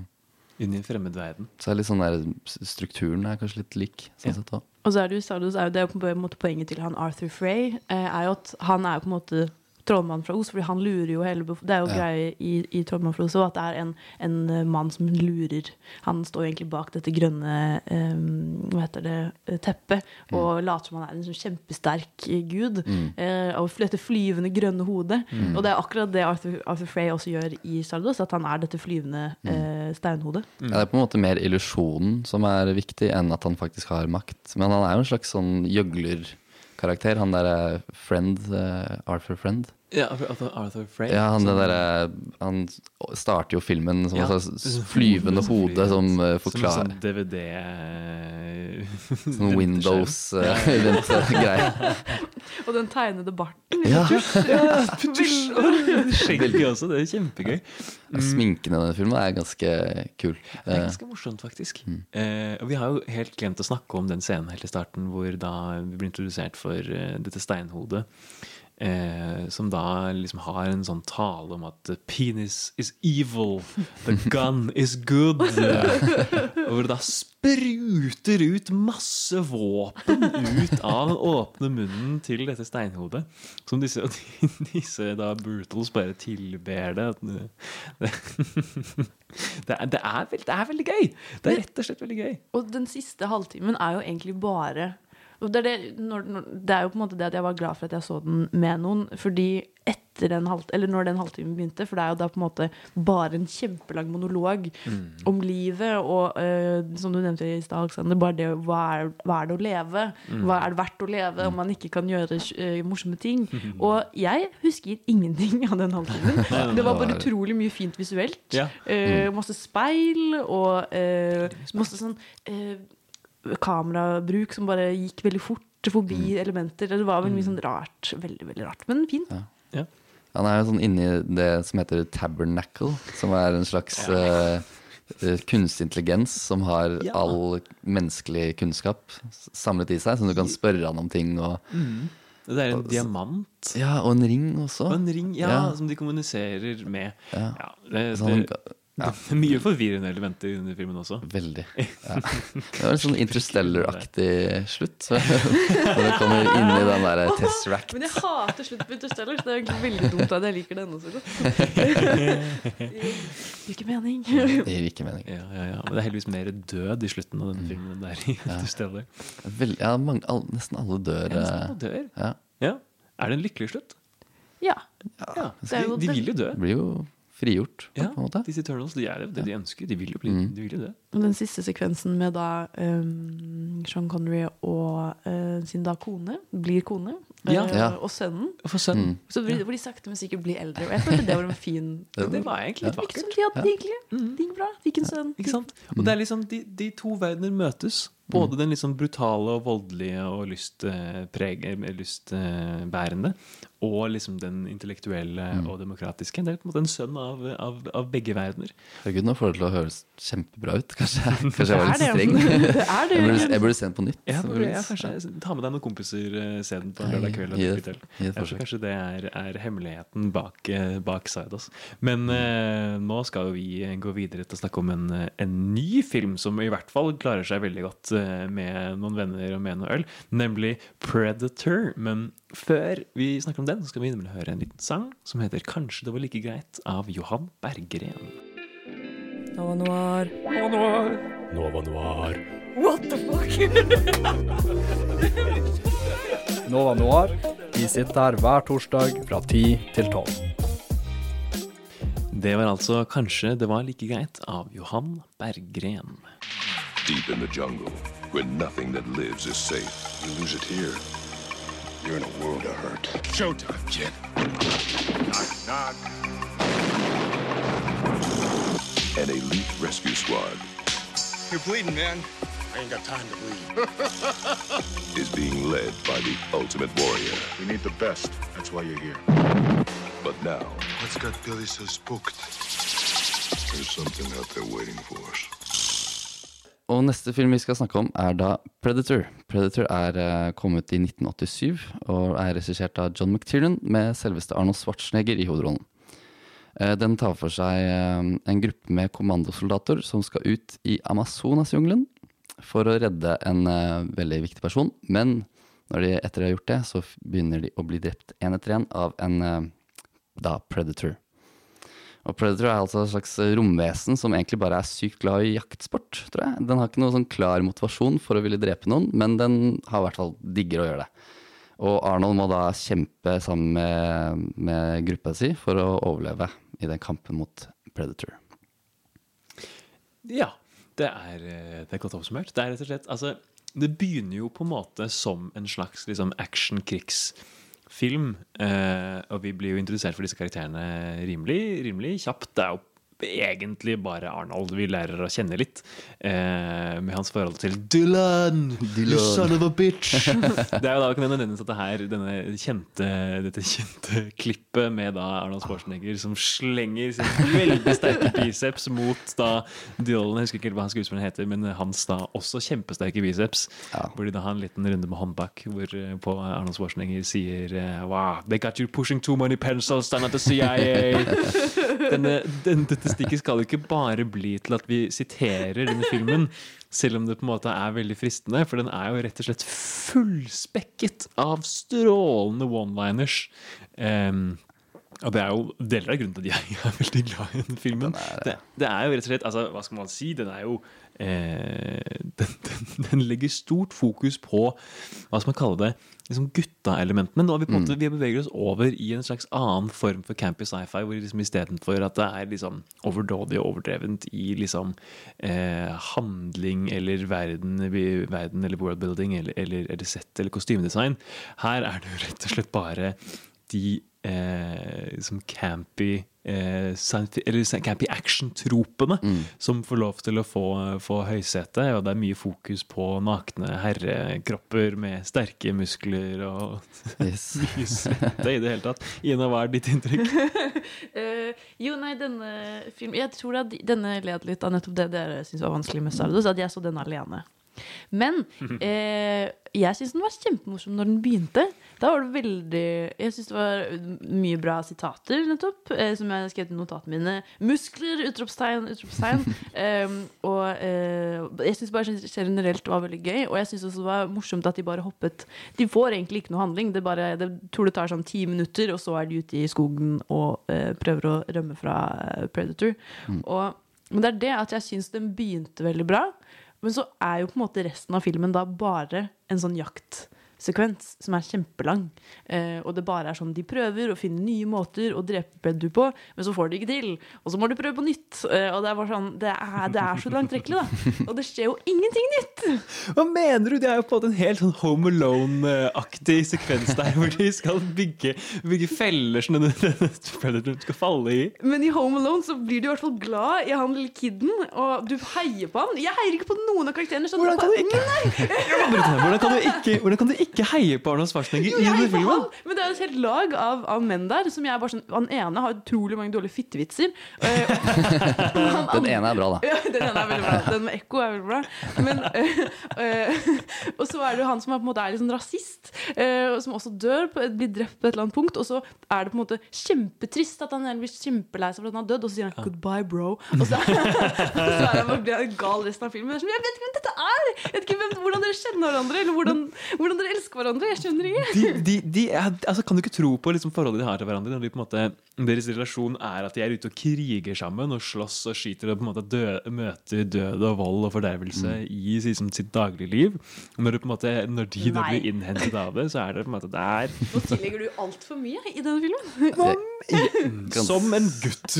Inn i en fremmed verden. Så er det litt sånn der, strukturen er kanskje litt lik. Sånn Ja. sett også. Og så er det jo Stardust, er jo på en måte poenget til han Arthur Frey, eh, er jo at han er på en måte trollmannen fra Os, fordi han lurer jo hele Det er jo Ja. greie i, i Trollmannen fra Os at det er en, en eh, mann som lurer. Han står egentlig bak dette grønne um, hva heter det, teppet teppet og later som han er en sånn kjempesterk eh, gud. Mm. Uh, og dette flyvende grønne hodet. Mm. Og det er akkurat det Arthur, Arthur Frey også gjør i 'Sardos', at han er dette flyvende uh, steinhodet. Ja, det er på en måte mer illusjonen som er viktig, enn at han faktisk har makt. Men han er jo en slags sånn gjøglerkarakter. Han derre Friend, eh, Arthur Friend. Ja, Arthur, Arthur Frey. Ja, han, der, han starter jo filmen som Ja, et sånn flyvende hode som forklarer Som en sånn DVD Sånn Windows-greie. Og den tegnede barten. Ja. Ja, Skjegget også, det er kjempegøy. Sminken i denne filmen er ganske kul. Det er Eh, ganske morsomt, faktisk. Eh, og vi har jo helt glemt å snakke om den scenen helt i starten hvor da vi blir introdusert for eh, dette steinhodet. Eh, som da liksom har en sånn tale om at penis is evil, the gun is good. hvor det da spruter ut masse våpen ut av den åpne munnen til dette steinhodet. Som disse, disse da brutals bare tilber det. Det er, det, er veld, det er veldig gøy! Det er rett og slett veldig gøy. Og den siste halvtimen er jo egentlig bare det, er det, når, når, det er jo på en måte det at jeg var glad for at jeg så den med noen. Fordi etter den halv, eller når den halvtimen begynte, for det er jo da på en måte bare en kjempelang monolog Mm. om livet og uh, som du nevnte i stad, Alexander, bare det hva er, hva er det å leve? Mm. Hva er det verdt å leve om man ikke kan gjøre uh, morsomme ting? Og jeg husker ingenting av den halvtimen. Det var bare utrolig mye fint visuelt. Ja. Mm. masse speil og masse sånn kamerabruk som bare gikk veldig fort forbi Mm. elementer. Det var veldig mye sånn rart. Veldig, veldig rart. Men fint. Han er jo sånn inni det som heter tabernacle, som er en slags eh, eh, kunstig intelligens som har Ja. all menneskelig kunnskap samlet i seg, som du kan spørre han om ting og Det er en diamant. Ja, og en ring også. Og en ring, ja, Ja. som de kommuniserer med. Ja. Ja, det, det, ga- ja. mye forvirrende elementer i denne filmen også. Veldig. Ja. Det var en sånn Interstellar-aktig slutt. så- Når det kommer inn i den der Tesseract. Men jeg hater slutt på Interstellar, så det er egentlig veldig dumt at jeg liker denne så godt. Det gir ikke mening. Det gir ikke mening. Ja, ja, ja. Men det er heldigvis mer død i slutten av denne filmen enn det er i Interstellar. Vel, ja, mange, all, nesten alle dør. Ja, nesten eh, alle dør. Ja. Ja. Er det en lykkelig slutt? Ja. Ja, de, de vil jo dø. Det Blir jo frigjort, Ja, på en måte. disse Eternals, de er jo det de ønsker. De vil jo, bli, Mm. de vil jo det. Og den siste sekvensen med da um, Sean Connery og uh, sin da kone, blir kone, eh, Ja. Ja. og sønnen. Og for sønnen. Så hvor hvor de sakte, men sikkert blir eldre. Og jeg følte det var en fin Det var egentlig litt Ikke vakkert. som de hadde det egentlig. Det gikk bra. Fikk en sønn. Ikke sant? Og det er liksom de, de to verdener møtes. Både den liksom brutale og voldelige og lystbærende, lyst, og liksom den intellektuelle og demokratiske. Det er på en måte en sønn av, av, av begge verdener. Herregud, nå får det til å høres kjempebra ut. Kanskje, kanskje jeg var litt Det er streng. det. Det er det. Jeg burde, jeg burde se den på nytt. Ja, burde, ja, kanskje Ta med deg noen kompiser, eh, se den på en lørdag kveld. og Gi det- gi det Jeg tror kanskje det er, er hemmeligheten bak, eh, bak Sidos. Men eh, nå skal vi eh, gå videre til å snakke om en, en ny film som i hvert fall klarer seg veldig godt med noen venner og med noe øl, nemlig Predator. Men før vi snakker om den, så skal vi nemlig høre en liten sang som heter 'Kanskje det var like greit' av Johan Berggren. Nova Noir. Nova Noir. Nova Noir. What the fuck? Nova Noir. Vi sitter her hver torsdag fra 10 til 12. Det var altså 'Kanskje det var like greit' av Johan Berggren. Deep in the jungle, where nothing that lives is safe. You lose it here, you're in a world of hurt. Showtime, kid. Knock, knock. an elite rescue squad You're bleeding, man. I ain't got time to bleed. is being led by the ultimate warrior. We need the best. That's why you're here. But now, What's got Billy so spooked? there's something out there waiting for us. Og neste film vi skal snakke om, er da Predator. Predator er uh, kommet i 1987 og er regissert av John McTiernan med selveste Arnold Schwarzenegger i hovedrollen. Uh, den tar for seg uh, en gruppe med kommandosoldater som skal ut i Amazonasjungelen for å redde en veldig viktig person. Men når de etter de har gjort det, så begynner de å bli drept én etter én av en da Predator. Og Predator er altså et slags romvesen som egentlig bare er sykt glad i jaktsport, tror jeg. Den har ikke noen sånn klar motivasjon for å ville drepe noen, men den har i hvert fall digger å gjøre det. Og Arnold må da kjempe sammen med, med gruppa si for å overleve i den kampen mot Predator. Ja, det er, eh, det er godt oppsummert. Det er rett og slett Altså, det begynner jo på en måte som en slags liksom, action-krigsfilm. Eh, og vi blir jo introdusert for disse karakterene rimelig, rimelig kjapt. Det er jo egentlig bare Arnold vi lærer å kjenne litt. Eh, med hans forhold til Dylan! You son of a bitch! det er jo da kan jeg nevne at det her, denne kjente, dette kjente klippet med da Arnold Schwarzenegger som slenger sin veldig sterke biceps mot da Dylan. Jeg husker ikke hva han skuespilleren heter, men hans da også kjempesterke biceps. Hvor de da har en liten runde med håndbak hvor eh, på Arnold Schwarzenegger sier eh, Wow, they got you pushing too many pencils down at the CIA. Denne, den, dette stikket skal jo ikke bare bli til at vi siterer denne filmen, selv om det på en måte er veldig fristende, for den er jo rett og slett fullspekket av strålende one-liners. Um, og det er jo deler av grunnen til at jeg er veldig glad i den filmen. Det, det er jo rett og slett, altså, hva skal man si, den er jo den, den, den legger stort fokus på hva skal man kalle det, liksom gutta-elementene. Nå har vi på en måte, vi beveger oss over i en slags annen form for campy sci-fi, hvor liksom istedenfor at det er liksom overdådig og overdrevent i liksom eh, handling eller verden, verden eller worldbuilding eller, eller, eller sett eller kostymedesign, her er det jo rett og slett bare de eh, liksom campy eh, campy action-tropene som får lov til å få, få høysete. Og det er mye fokus på nakne herrekropper med sterke muskler og mye svette i det hele tatt. Ina, hva er ditt inntrykk? uh, jo, nei, denne filmen Jeg tror at denne led litt av nettopp det dere syns var vanskelig med Sardos, at jeg så den alene. Men eh, jeg syns den var kjempemorsom når den begynte. Da var det veldig Jeg syns det var mye bra sitater, nettopp, eh, som jeg skrev i notatene mine. Muskler! Utropstegn! Utropstegn. eh, og eh, jeg syns bare generelt det var veldig gøy. Og jeg syns også det var morsomt at de bare hoppet De får egentlig ikke noe handling. Det bare, det tror det tar sånn ti minutter, og så er de ute i skogen og eh, prøver å rømme fra Predator. Predator. Og, men det er det at jeg syns den begynte veldig bra. Men så er jo på en måte resten av filmen da bare en sånn jaktsekvens som er kjempelang. Eh, og det bare er sånn de prøver å finne nye måter å drepe Predator på, men så får de ikke til. Og så må du prøve på nytt. Eh, og det er bare sånn Det er, det er så langtrekkelig, da. Og det skjer jo ingenting nytt! Hva mener du? Det er jo på en måte en helt sånn Home Alone-aktig sekvens der, hvor de skal bygge, bygge feller som denne, denne Predatoren skal falle i. Men i Home Alone så blir du i hvert fall glad i han lille kiden, og du heier på han. Jeg heier ikke på noen av karakterene. Hvordan kan du ikke- Hvordan kan du ikke, hvordan kan du ikke heie på Arnold Schwarzenegger Jo, i denne heier filmen? han, men det er et helt lag av, av menn der som jeg er bare sånn Han ene har utrolig mange dårlige fittevitser. Eh, Den ene er bra, da. Ja, den ene er veldig bra. Den med ekko er veldig bra. Men, øh, øh, og så er det jo han som er, på en måte er litt sånn rasist, øh, som også dør, på, blir drept på et eller annet punkt. Og så er det på en måte kjempetrist at han blir kjempelei seg for at han har dødd, og så sier han 'goodbye, bro'. Og så, og så er han bare gal resten av filmen. Sånn, jeg vet ikke hvem dette er! Jeg vet ikke hvem, hvordan dere kjenner hverandre, eller hvordan, hvordan dere elsker hverandre. Jeg skjønner ikke. De, de, de er, altså, kan du ikke tro på liksom, forholdet de har til hverandre? Når de, på en måte, deres relasjon er at de er ute og kriger sammen og slåss og skyter og på en måte dø, møter død og vold og fordervelse i liksom, sitt dagligliv. Når, måte, når de da blir innhentet av det, så er det på en måte der Nå tillegger du altfor mye i denne filmen. Som en gutt.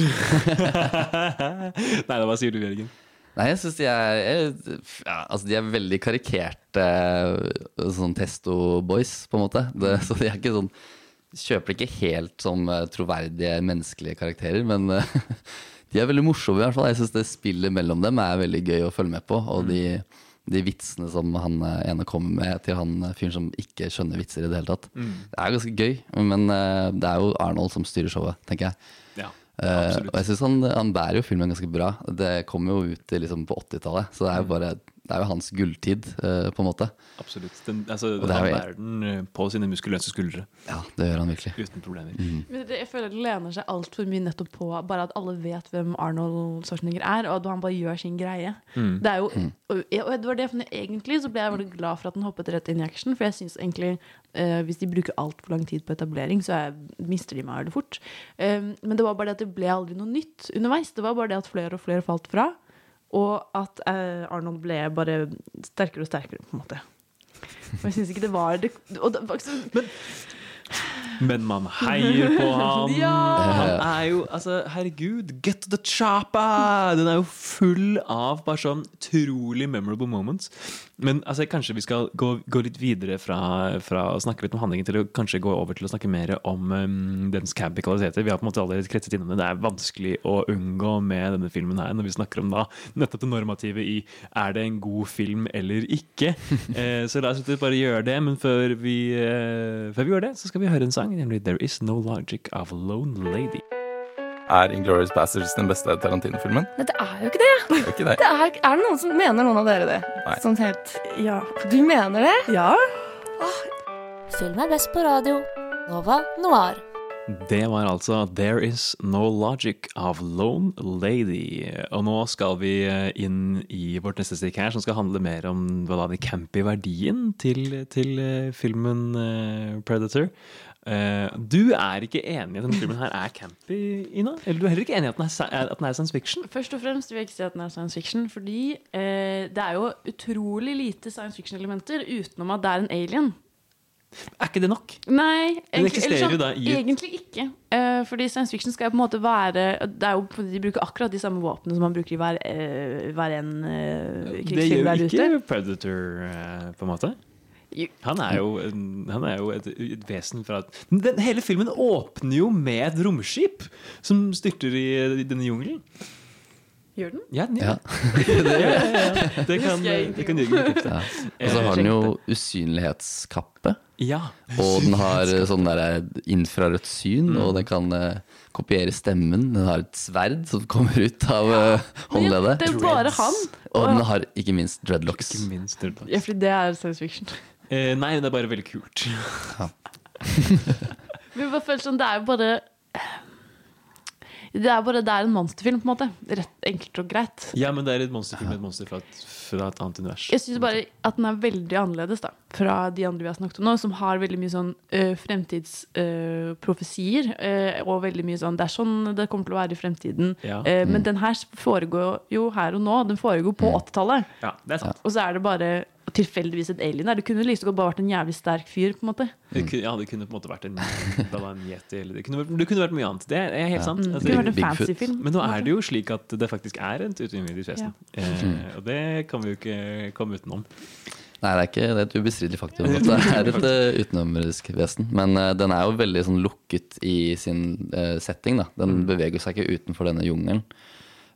Nei, da, hva sier du, Jørgen? Nei, jeg syns de er ja, Altså, de er veldig karikerte eh, sånn testo-boys, på en måte. Det, så de er ikke sånn Kjøper ikke helt som eh, troverdige menneskelige karakterer, men eh, De er veldig morsomme, i hvert fall. Jeg syns det spillet mellom dem er veldig gøy å følge med på. Og de, de vitsene som han ene kommer med til han fyren som ikke skjønner vitser i det hele tatt. Mm. Det er ganske gøy, men det er jo Arnold som styrer showet, tenker jeg. Ja, Absolutt. og jeg synes han, han bærer jo filmen ganske bra. Det kom jo ut liksom, på 80-tallet, så det er jo Mm. bare Det er jo hans gulltid, eh, på en måte. Absolutt. Den, altså, Og det er han jo- bærer den eh, på sine muskuløse skuldre. Ja, det gjør han virkelig. Uten problemer. Mm. Men det, jeg føler det lener seg altfor mye nettopp på bare at alle vet hvem Arnold Schwarzenegger er, og at han bare gjør sin greie. Mm. Det er jo, Mm. og, og det var det, for egentlig så ble jeg veldig glad for at han hoppet rett inn i action, for jeg synes egentlig eh, hvis de bruker altfor lang tid på etablering, så er, mister de meg veldig fort. Eh, men det var bare det at det ble aldri noe nytt underveis. Det var bare det at flere og flere falt fra, og at eh, Arnold ble bare sterkere og sterkere, på en måte. Og jeg syns ikke det var det, det, var liksom, så- Men man heier på han. Ja! Han er jo Altså, herregud, get to the choppa! Den er jo full av bare sånn utrolig memorable moments. Men altså, kanskje vi skal gå, gå litt videre fra, fra å snakke litt om handlingen til å kanskje gå over til å snakke mer om um, dens campy kvaliteter. Vi har på en måte allerede kretset innom det. Det er vanskelig å unngå med denne filmen her, når vi snakker om da nettopp det normative i er det en god film eller ikke. Eh, så la oss bare gjøre det. Men før vi, eh, før vi gjør det, så skal vi høre en sang, nemlig 'There Is No Logic of Lone Lady'. Er Inglourious Bastards den beste Tarantino-filmen? Nei, det er jo ikke det. Det er ikke det. Det er, er det noen som mener noen av dere det? Nei. Sånn helt Ja. Du mener det? Ja. Film er best på radio. Nova Noir. Det var altså 'There Is No Logic of Lone Lady'. Og nå skal vi eh, inn i vårt neste stikk her, som skal handle mer om hva da, den campy verdien til, til eh, filmen eh, Predator. Eh, du er ikke enig i at denne filmen her er campy, Ina? Eller du er heller ikke enig i at den er, at den er science fiction? Først og fremst vil jeg ikke si at den er science fiction, fordi eh, det er jo utrolig lite science fiction-elementer utenom at det er en alien. Er ikke det nok? Nei, egentlig, sånn, da egentlig ikke. Uh, fordi science fiction skal jo på en måte være Det er jo De bruker akkurat de samme våpnene som man bruker i hver, uh, hver en uh, Det gjør ikke ute. Predator, på en måte. Han er jo, han er jo et, et vesen fra den, Hele filmen åpner jo med et romskip som styrter i, i denne jungelen. Gjør den? Ja, den Ja. gjør det. ja, ja, ja. Det kan, det kan Jørgen bekrefte. Ja. Og så har den jo usynlighetskappe. Ja. Og den har eh, sånn der infrarødt syn, og den kan eh, kopiere stemmen. Den har et sverd som kommer ut av eh, håndleddet. det er bare han. Og den har ikke minst dreadlocks. Ikke minst dreadlocks. Ja, fordi det er science fiction. Eh, nei, det er bare veldig kult. Men jeg bare føler sånn, det er jo bare Det er bare det er en monsterfilm, på en måte. Rett enkelt og greit. Ja, men det er et monsterfilm med et monster fra et, fra et annet univers. Jeg syns bare at den er veldig annerledes da fra de andre vi har snakket om nå, som har veldig mye sånn uh, fremtidsprofesier. og veldig mye sånn Det er sånn det kommer til å være i fremtiden. Ja. Eh, Mm. Men den her foregår jo her og nå. Den foregår på 80-tallet. Ja, det er sant. Og så er det bare tilfeldigvis et alien der. Det kunne godt bare vært en jævlig sterk fyr. på en måte Det kunne, ja, det kunne på en måte vært en, en yeti. Eller det, kunne, vært- det kunne vært mye annet. Det er, helt Ja. sant. Altså, det kunne vært en fancy film. Men nå er det jo slik at det faktisk er et utenomjordisk vesen. Eh, og det kan vi jo ikke komme utenom. Nei, det er ikke det er et ubestridelig faktum at det er et uh, utenomjordisk vesen. Men uh, den er jo veldig sånn lukket i sin uh, setting. da Den beveger seg ikke utenfor denne jungelen.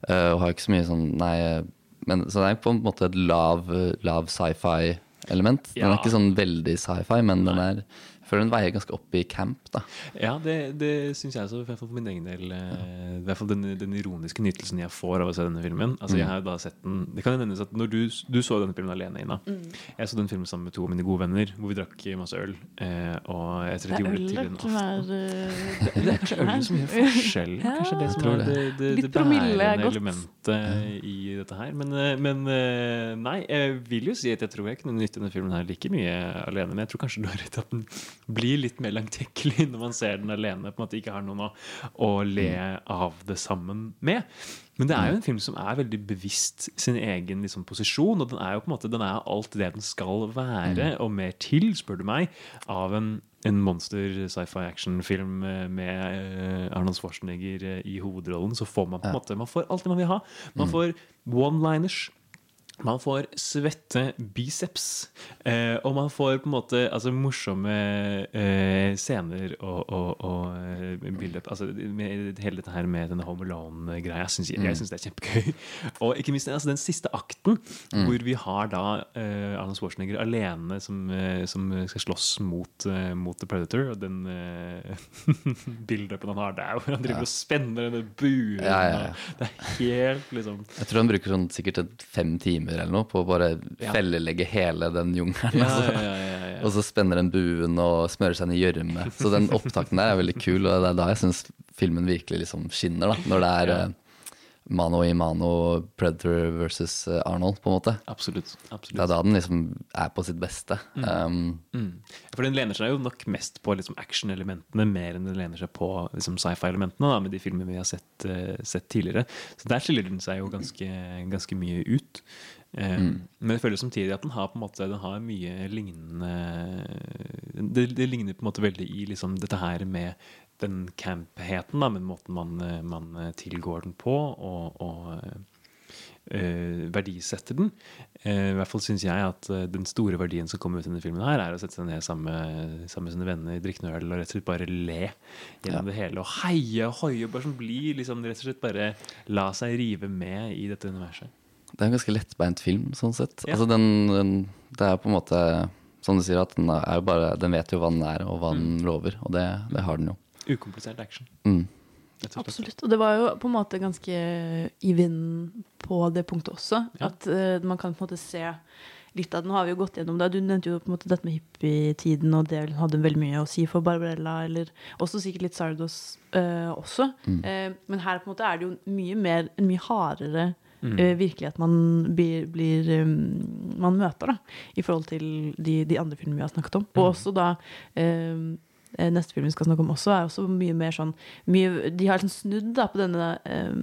eh, og har ikke så mye sånn Nei, men, så det er på en måte et lav, lav sci-fi-element. Den Ja. er ikke sånn veldig sci-fi, men den er føler den veier ganske opp i camp. da Ja, det, det syns jeg også, i hvert fall for min egen del. eh, I hvert fall den, den ironiske nytelsen jeg får av å se denne filmen. Altså jeg Mm. har da sett den Det kan nevnes at når du, du så denne filmen alene, Ina. Mm. Jeg så den filmen sammen med to av mine gode venner, hvor vi drakk masse øl. Eh, og jeg Det de gjorde det til en er aften eh, Det er kanskje øl som gjør forskjell. Ja. Kanskje det som er det. det, det, bærende godt. elementet i dette her. Men, men nei, jeg vil jo si at jeg tror jeg kunne nytte denne filmen her like mye alene. Men jeg tror kanskje du har rett at den blir litt mer langtekkelig når man ser den alene. På en måte ikke har noen å, å le av det sammen med. Men det er jo en film som er veldig bevisst sin egen liksom, posisjon. Og den er jo på en måte Den er alt det den skal være, og mer til, spør du meg, av en, en monster sci-fi actionfilm eh, med eh, Arnold Schwarzenegger i hovedrollen. Så får man på en måte Man får alt det man vil ha. Man får one-liners. Man får svette biceps, eh, og man får på en måte altså, morsomme eh, scener og, og, og bilder. Altså, hele dette her med denne Home Alone-greia. Jeg syns Mm. jeg syns det er kjempegøy. Og ikke minst altså, den siste akten, Mm. hvor vi har da eh, Arnold Schwarzenegger alene som, eh, som skal slåss mot, eh, mot The Predator. Og den bildeupen han har der, hvor han driver Ja. og spenner denne buen. Ja, ja. Det er helt liksom Jeg tror han bruker sånn sikkert fem timer eller noe på å bare Ja. fellelegge hele den jungelen. Ja, altså. ja, ja, ja, ja. Og så spenner den buen og smører seg ned i gjørme. Så den opptakten der er veldig kul, og det er da jeg syns filmen virkelig liksom skinner. da Når det er eh, mano i mano Predator versus eh, Arnold, på en måte. Absolutt. absolutt. Det er da den liksom er på sitt beste. Mm. Um, Mm. For den lener seg jo nok mest på liksom action-elementene mer enn den lener seg på liksom sci-fi-elementene med de filmene vi har sett, uh, sett tidligere. Så der skiller den seg jo ganske, ganske mye ut. Eh, Mm. Men jeg føler samtidig at den har på en måte Den har mye lignende Det, det ligner på en måte veldig i liksom dette her med den campheten, da, men måten man, man tilgår den på, og, og øh, verdisetter den. Eh, I hvert fall syns jeg at den store verdien som kommer ut i denne filmen, her er å sette seg ned sammen sammen med sine venner, drikke noe øl og rett og slett bare le gjennom det hele. Og heie og hoie, bare som blir liksom rett og slett bare la seg rive med i dette universet. Det er en ganske lettbeint film, sånn sett. Ja. Altså den, den Det er på en måte Som du sier, at den, er bare, den vet jo hva den er, og hva den lover. Og det, det har den jo. Ukomplisert action. Mm. Absolutt. Og det var jo på en måte ganske i vinden på det punktet også. At uh, man kan på en måte se litt av det. Nå har vi jo gått gjennom det. Du nevnte jo på en måte dette med hippietiden, og det hadde veldig mye å si for Barbarella, eller også sikkert litt Sardos uh, også. Mm. Uh, men her på en måte er det jo mye mer, en mye hardere Mm. eh, virkelighet man blir, blir um, man møter, da, i forhold til de, de andre filmene vi har snakket om. Og Mm. også da eh, neste film vi skal snakke om også, er også mye mer sånn mye, De har liksom snudd da på denne eh,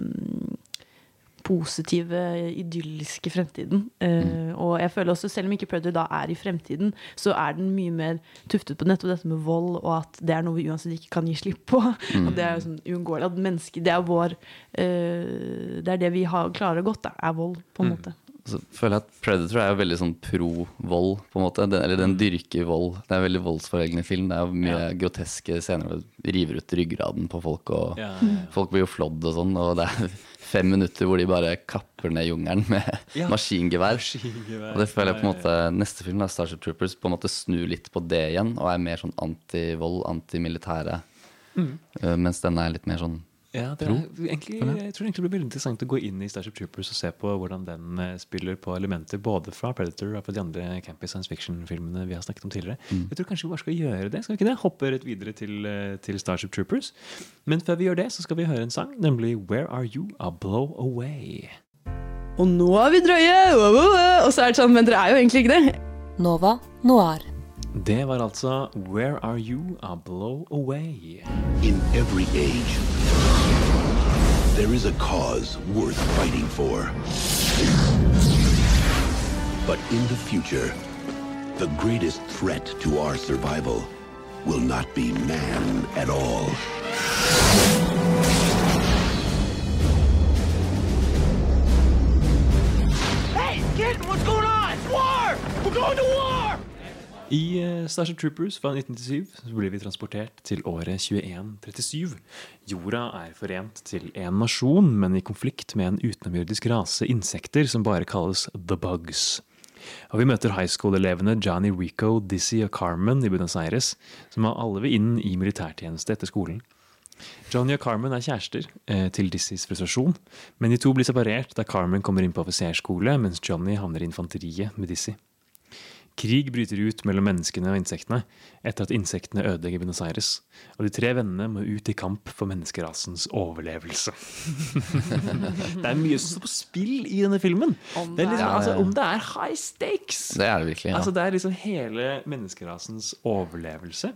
positive, idylliske fremtiden. Eh, Og jeg føler også, selv om ikke Predator da er i fremtiden, så er den mye mer tuftet på nettopp dette med vold, og at det er noe vi uansett ikke kan gi slipp på. Mm. Og det er jo sånn uunngåelig. At mennesket, det er vår eh, Det er det vi har, klarer godt, da, er vold, på en Mm. måte. Så føler jeg at Predator er jo veldig sånn pro-vold, på en måte. Den, eller den dyrker vold. Det er en veldig voldsforleggende film. Det er jo mye groteske scener hvor det river ut ryggraden på folk, og Ja, ja, ja. folk blir jo flådd og sånn. Og det er fem minutter hvor de bare kapper ned jungelen med Ja. maskingevær. Maskingevær. Og det føler jeg på en måte Neste film, da, Starship Troopers, på en måte snur litt på det igjen, og er mer sånn anti-vold, antimilitære. Mm. Uh, mens denne er litt mer sånn Ja, det er, egentlig, jeg tror egentlig det blir veldig interessant å gå inn i Starship Troopers og se på hvordan den eh, spiller på elementer både fra Predator og fra de andre campy science fiction-filmene vi har snakket om tidligere. Mm. Jeg tror kanskje vi bare skal gjøre det. Skal vi ikke det? Hoppe rett videre til, eh, til Starship Troopers. Men før vi gjør det, så skal vi høre en sang, nemlig Where Are You? A Blow Away. Og nå er vi drøye! Og så er det sånn, men dere er jo egentlig ikke det. Nova Noir. Det var altså Where Are You? A Blow Away. In every age, there is a cause worth fighting for. But in the future, the greatest threat to our survival will not be man at all. Hey, kid, what's going on? War! We're going to war! I eh, Starship Troopers fra 1997 så blir vi transportert til året 2137. Jorda er forent til én nasjon, men i konflikt med en utenomjordisk rase insekter som bare kalles The Bugs. Og vi møter high school-elevene Johnny Rico, Dizzie og Carmen i Buenos Aires, som har alle vil inn i militærtjeneste etter skolen. Johnny og Carmen er kjærester, eh, til Dizzies frustrasjon, men de to blir separert da Carmen kommer inn på offiserskole, mens Johnny havner i infanteriet med Dizzie. Krig bryter ut mellom menneskene og insektene etter at insektene ødelegger Buenos Aires, og de tre vennene må ut i kamp for menneskerasens overlevelse. det er mye som står på spill i denne filmen. Om det er liksom, altså, om det er high stakes! Det er det virkelig. Ja. Altså, det er liksom hele menneskerasens overlevelse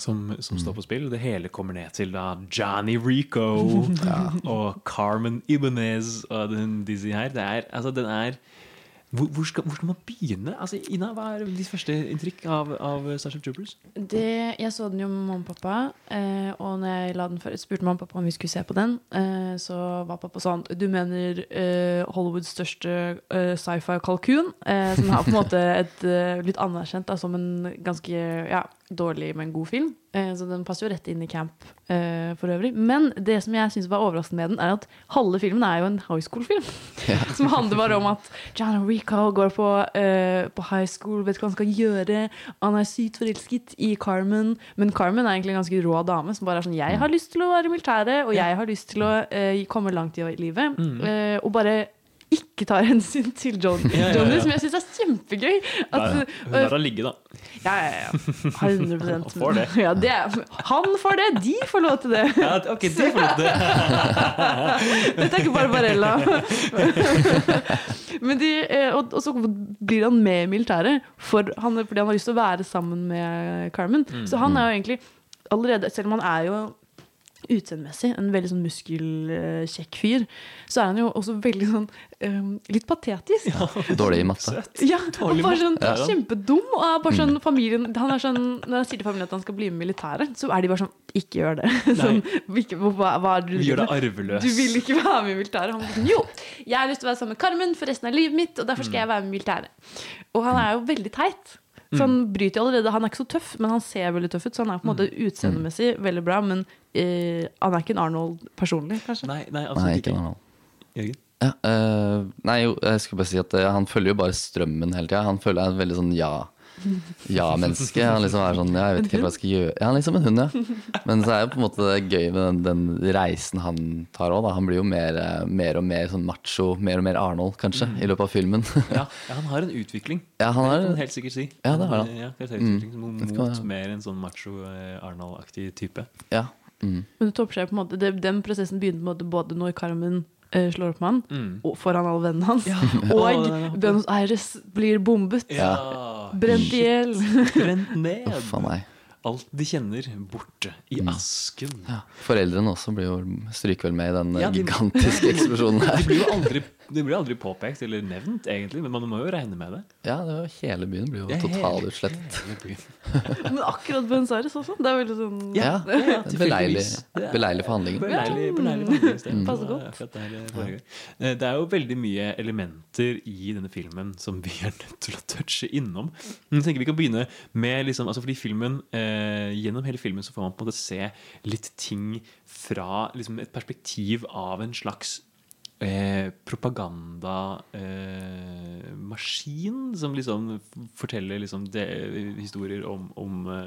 som, som står på spill. Det hele kommer ned til da Johnny Rico og Carmen Ibanez og den Dizzie her. Det er, altså, den er Hvor, hvor, skal, hvor skal man begynne? Altså, Ina, Hva er ditt første inntrykk av, av Starship Troopers? Det, jeg så den jo med mamma og pappa, eh, og når jeg la den før, spurte mamma og pappa om vi skulle se på den, eh, så var pappa sånn Du mener eh, Hollywoods største eh, sci-fi-kalkun? Eh, som er på en måte et, eh, blitt anerkjent da, som en ganske ja, dårlig, men god film. Eh, så den passer jo rett inn i camp eh, for øvrig. Men det som jeg syns var overraskende med den, er at halve filmen er jo en high school-film. som handler bare om at John Rico går på, eh, på high school, vet ikke hva han skal gjøre. Han er sykt forelsket i Carmen, men Carmen er egentlig en ganske rå dame som bare er sånn Jeg har lyst til å være i militæret, og jeg har lyst til å komme langt i livet. Mm. Eh, og bare ikke tar hensyn til John, Ja, ja, ja. Johnny, som jeg syns er kjempegøy. At, Nei, Hun lar han ligge, da. Ja, ja, ja. 100 Han får det. Ja, det han får det, de får lov til det. Ja, ok, de får lov til det. Dette er ikke bare Barella. Men de, eh, og, og så blir han med i militæret for han, fordi han har lyst til å være sammen med Carmen. Mm. Så han er jo egentlig allerede, selv om han er jo utseendemessig en veldig sånn muskelkjekk fyr, så er han jo også veldig sånn um, litt patetisk. Dårlig i matte. Ja, og bare sånn. Ja. Mm. kjempedum. Og er bare sånn familien han er sånn, Når han sier til familien at han skal bli med i militæret, så er de bare sånn Ikke gjør det. Sånn, ikke, hva, hva er det du Vi gjør det arveløs. Du vil ikke være med i militæret. Han sånn, jo, jeg har lyst til å være sammen med Carmen for resten av livet mitt, og derfor skal jeg være med i militæret. Og han er jo veldig teit. Så han bryter jo allerede Han er ikke så tøff, men han ser veldig tøff ut. Så han er på en måte utseendemessig veldig bra, men eh, han er ikke en Arnold personlig, kanskje. Nei, nei, Nei, ikke en Arnold. Jørgen? Ja, eh, nei, jo, jeg skulle bare si at eh, han følger jo bare strømmen hele tida. Han føler jeg er en veldig sånn ja. Ja-menneske. Han liksom er sånn Ja, jeg vet ikke helt hva jeg skal gjøre. Ja, han er liksom en hund, ja. Men så er jo på en måte det gøy med den, den reisen han tar òg. Han blir jo mer, eh, mer og mer sånn macho, mer og mer Arnold, kanskje, i løpet av filmen. Ja, ja, han har en utvikling. Ja, han har- det kan man helt sikkert si. Ja, det har han. Ja, Mm. mot, mer en sånn macho Arnold-aktig type. Ja. Mm. Men det topper seg på en måte det, Den prosessen begynner på en måte både når Carmen eh, slår opp med han, Mm. og foran alle vennene hans, ja. og oh, Buenos Aires blir bombet. Ja. Brent i hjel. Brent ned. Uff meg. Alt de kjenner, borte i Mm. asken. Ja. Foreldrene også blir jo stryker vel med i den eh, Ja, de- gigantiske eksplosjonen her. De blir jo aldri, de blir aldri påpekt eller nevnt, egentlig, men man må jo regne med det. Ja, det var, hele byen blir jo Ja, totalutslettet. Men akkurat Buenos Aires også. Det er veldig sånn Ja, ja, ja, beleilig. Det er- beleilig for handlingen. Beleilig, beleilig forhandlingssted. Mm. Passer godt. det. Eh, Det er jo veldig mye elementer i denne filmen som vi er nødt til å touche innom. Men jeg tenker vi kan begynne med liksom, altså fordi filmen, eh, Gjennom hele filmen så får man på en måte se litt ting fra liksom, et perspektiv av en slags eh, propagandamaskin som liksom forteller liksom de, historier om, om eh,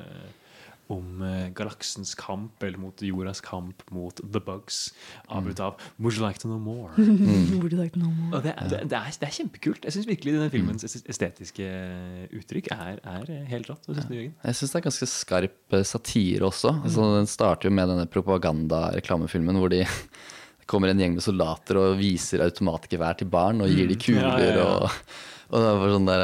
om eh, galaksens kamp eller mot jordas kamp mot the bugs. Avbrutt av 'Would you like to know more?' Would you like to know more? Og det, det, det, er, det er kjempekult. Jeg syns virkelig denne filmens estetiske uttrykk er, er helt rått. Hva syns du, Jørgen? Jeg syns det er ganske skarp eh, satire også. Altså, den starter jo med denne propagandareklamefilmen hvor de det kommer en gjeng med soldater og viser automatgevær til barn og gir de Mm. kuler. Ja, ja, ja. Og, og det var sånn der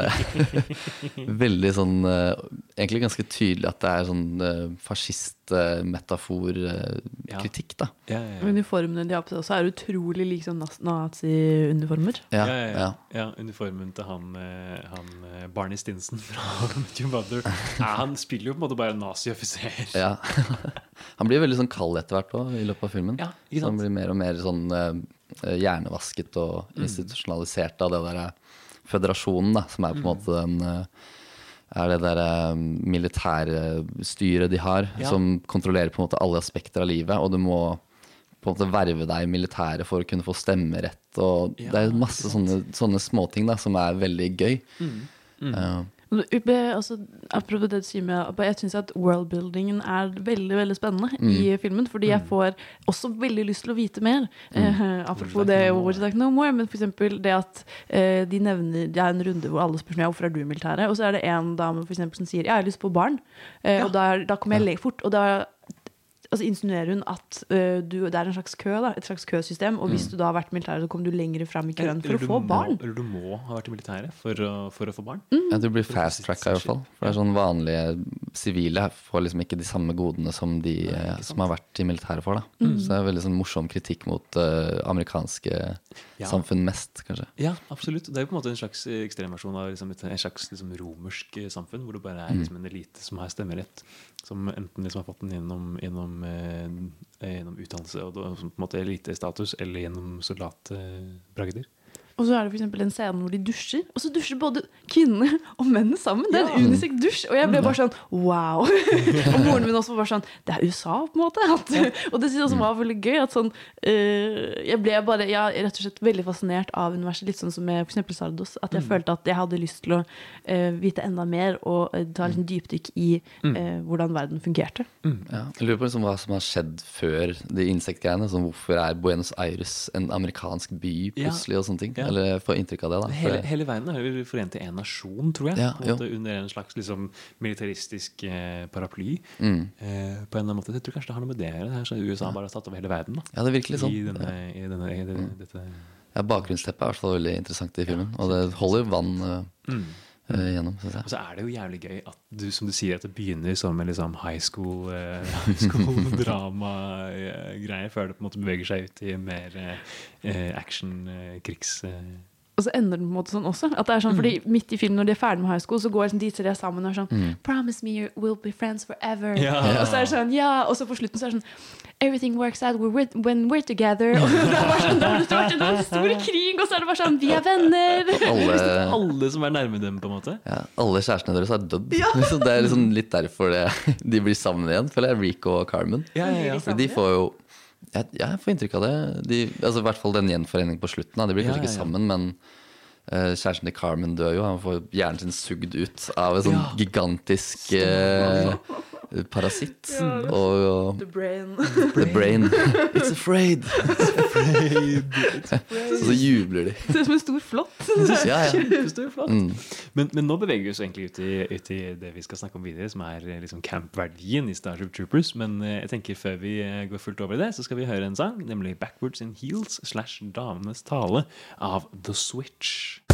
Veldig sånn eh, Egentlig ganske tydelig at det er sånn uh, fascist-metafor-kritikk, da. Ja, ja, ja. Uniformene de har på seg også er utrolig like sånn nazi-uniformer. Ja, ja, ja, ja. ja. uniformen til han, eh, han eh, Barney Stinson fra Met Your Mother. Ja, han spiller jo på en måte bare nazioffiser. Ja. Han blir veldig sånn kald etter hvert òg, i løpet av filmen. Ja, ikke så han blir mer og mer sånn eh, hjernevasket og Mm. institusjonalisert av det der eh, føderasjonen, da, som er på en Mm. måte den eh, er det der eh, militærstyret de har, Ja. som kontrollerer på en måte alle aspekter av livet. Og du må på en måte verve deg i militæret for å kunne få stemmerett. Og Ja, det er masse sånne, sånne småting som er veldig gøy. Mm. Mm. Eh, Altså, apropos det du sier med Jeg syns at worldbuildingen er veldig veldig spennende i filmen. Fordi jeg får også veldig lyst til å vite mer. Eh, apropos det Would you like no more? Men eksempel det at uh, de nevner Det er en runde hvor alle spør meg hvorfor er du i militæret. Og så er det en dame for eksempel, som sier jeg har lyst på barn. Eh, Og da, da kommer jeg le fort. Og da altså insinuerer hun at uh, du, det er en slags kø, da, et slags køsystem, og hvis Mm. du da har vært i militæret, så kommer du lenger fram i køen for Eller å få må- barn. Eller du må ha vært i militæret for for å få barn. Ja, du blir fast tracka i hvert fall. For det er sånn vanlige sivile får liksom ikke de samme godene som de eh, som har vært i militæret får. da. Mm. Så det er veldig sånn morsom kritikk mot uh, amerikanske Ja. samfunn mest, kanskje. Ja, absolutt. Det er jo på en måte en slags ekstremversjon av liksom et, en slags liksom romersk samfunn, hvor det bare er Mm. liksom en elite som har stemmerett. Som enten liksom har fått den gjennom, gjennom, eh, gjennom utdannelse og på en måte elitestatus, eller gjennom soldatbragder. Og så er det for en scene hvor de dusjer, og så dusjer både kvinnene og mennene sammen. Det er en Ja. unisex dusj, og jeg ble bare sånn wow. og moren min også var bare sånn Det er USA, på en måte. At, og det synes jeg også var veldig gøy. At sånn, eh, jeg ble bare ja, rett og slett veldig fascinert av universet, litt sånn som med f.eks. Sardos. At jeg Mm. følte at jeg hadde lyst til å eh, vite enda mer og eh, ta et dypdykk i Mm. hvordan verden fungerte. Ja. Jeg lurer på liksom hva som har skjedd før de insektgreiene. Sånn, hvorfor er Buenos Aires en amerikansk by plutselig, og sånne ting? Ja. Eller får inntrykk av det. da. Hele, det- hele verden er vel forent i én nasjon, tror jeg. Ja, måte, under en slags liksom, militaristisk eh, paraply. Mm. Eh, på en eller annen måte. Jeg tror kanskje det har noe med det å gjøre. Det er så USA bare har tatt over hele verden. Da. Ja, det virker litt sånn. I denne, i denne, i denne, dette Ja, Bakgrunnsteppet er i hvert fall veldig interessant i filmen. Og det holder vann Uh, Mm. Eh, Synes jeg. Og så er det jo jævlig gøy at du, som du sier, at det begynner som en liksom high school, eh, high school drama-greie, før det på en måte beveger seg ut i mer eh, action, eh, krigs... Eh. Og så ender den på en måte sånn også. At det er sånn, fordi Midt i filmen, når de er ferdig med high school, så går liksom de tre sammen og er sånn Mm. Promise me you will be friends forever. Ja. Og så er det sånn, ja, og så på slutten så er det sånn Everything works out we're, when we're together. Og det er bare sånn, det har det vært en stor krig, og så er det bare sånn Vi er venner. Alle, Alle som er nærme dem, på en måte. ja, alle kjærestene deres er dødd. Liksom, det er liksom litt derfor det, de blir sammen igjen, føler jeg. Rico og Carmen. Ja, ja, ja. De får jo jeg, jeg får inntrykk av det. De, altså, I hvert fall den gjenforeningen på slutten. Da. De blir Ja, kanskje ikke ja, ja. sammen, men uh, kjæresten til Carmen dør jo. Han får hjernen sin sugd ut av en sånn Ja. gigantisk eh, parasitt. Og, og The brain. The brain. It's afraid. Og så jubler de. Ser ut som en stor flått. Ja, ja. Flott. Mm. Men, men nå beveger vi oss egentlig ut i, ut i det vi skal snakke om videre, som er eh, liksom campverdien i Starship Troopers. Men eh, jeg tenker før vi eh, går fullt over i det, så skal vi høre en sang, nemlig 'Backwards in Heels' slash Damenes tale av The Switch.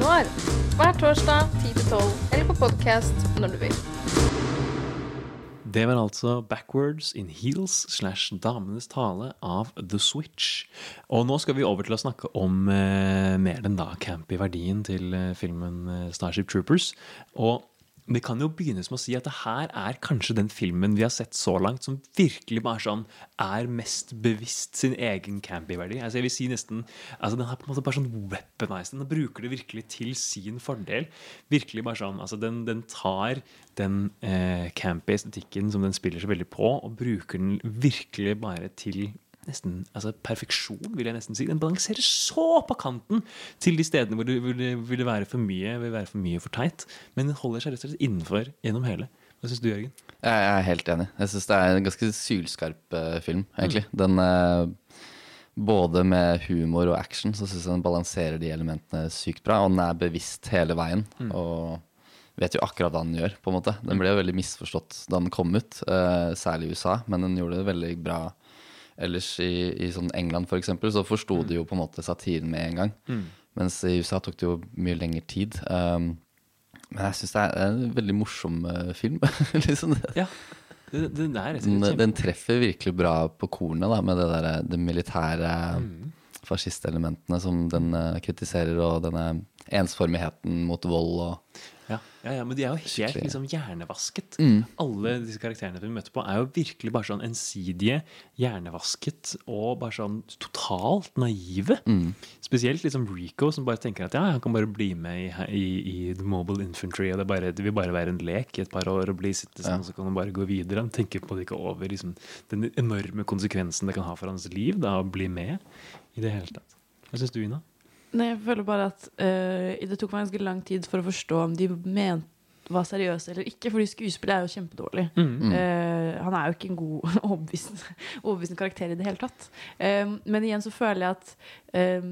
Noir hver torsdag 10-12 eller på podkast når du vil. Det var altså 'Backwards in Heels' slash Damenes tale av The Switch. Og nå skal vi over til å snakke om eh, mer den da campy verdien til eh, filmen eh, Starship Troopers. Og vi kan jo begynne med å si at det her er kanskje den filmen vi har sett så langt som virkelig bare sånn er mest bevisst sin egen campy-verdi. Altså jeg vil si nesten altså Den er på en måte bare sånn weaponized. Den bruker det virkelig til sin fordel. Virkelig bare sånn, altså Den, den tar den eh, campy estetikken som den spiller så veldig på, og bruker den virkelig bare til nesten, altså perfeksjon, vil jeg nesten si. Den balanserer så på kanten til de stedene hvor det ville, være for mye vil være for mye for teit. Men den holder seg rett og slett innenfor gjennom hele. Hva syns du, Jørgen? Jeg er helt enig. Jeg syns det er en ganske sylskarp eh, film, egentlig. Den eh, Både med humor og action så syns jeg den balanserer de elementene sykt bra. Og den er bevisst hele veien. Og vet jo akkurat hva den gjør, på en måte. Den ble jo veldig misforstått da den kom ut, uh, særlig i USA, men den gjorde det veldig bra ellers i, i sånn England, for eksempel, så forsto de jo på en måte satiren med en gang. Mm. Mens i USA tok det jo mye lengre tid. Um, men jeg syns det er en veldig morsom eh, film. liksom det. Ja, den, den er Den, den treffer virkelig bra på kornet da, med det, der, det militære Mm. fascistelementene som den eh, kritiserer, og denne ensformigheten mot vold og Ja, ja, ja, men de er jo helt Skikkelig. liksom hjernevasket. Mm. Alle disse karakterene vi møter på, er jo virkelig bare sånn ensidige, hjernevasket og bare sånn totalt naive. Mm. Spesielt liksom Rico, som bare tenker at ja, han kan bare bli med i, i, i The Mobile Infantry, og det, bare, det vil bare være en lek i et par år og bli sittende sånn, Ja. så kan han bare gå videre. Han tenker på det ikke over liksom, den enorme konsekvensen det kan ha for hans liv da, å bli med i det hele tatt. Hva syns du, Ina? Nei, jeg føler bare at uh, det tok meg ganske lang tid for å forstå om de mente var seriøse eller ikke, fordi skuespillet er jo kjempedårlig. Mm. Eh, han er jo ikke en god overbevisende, overbevisende karakter i det hele tatt. Eh, men igjen så føler jeg at eh,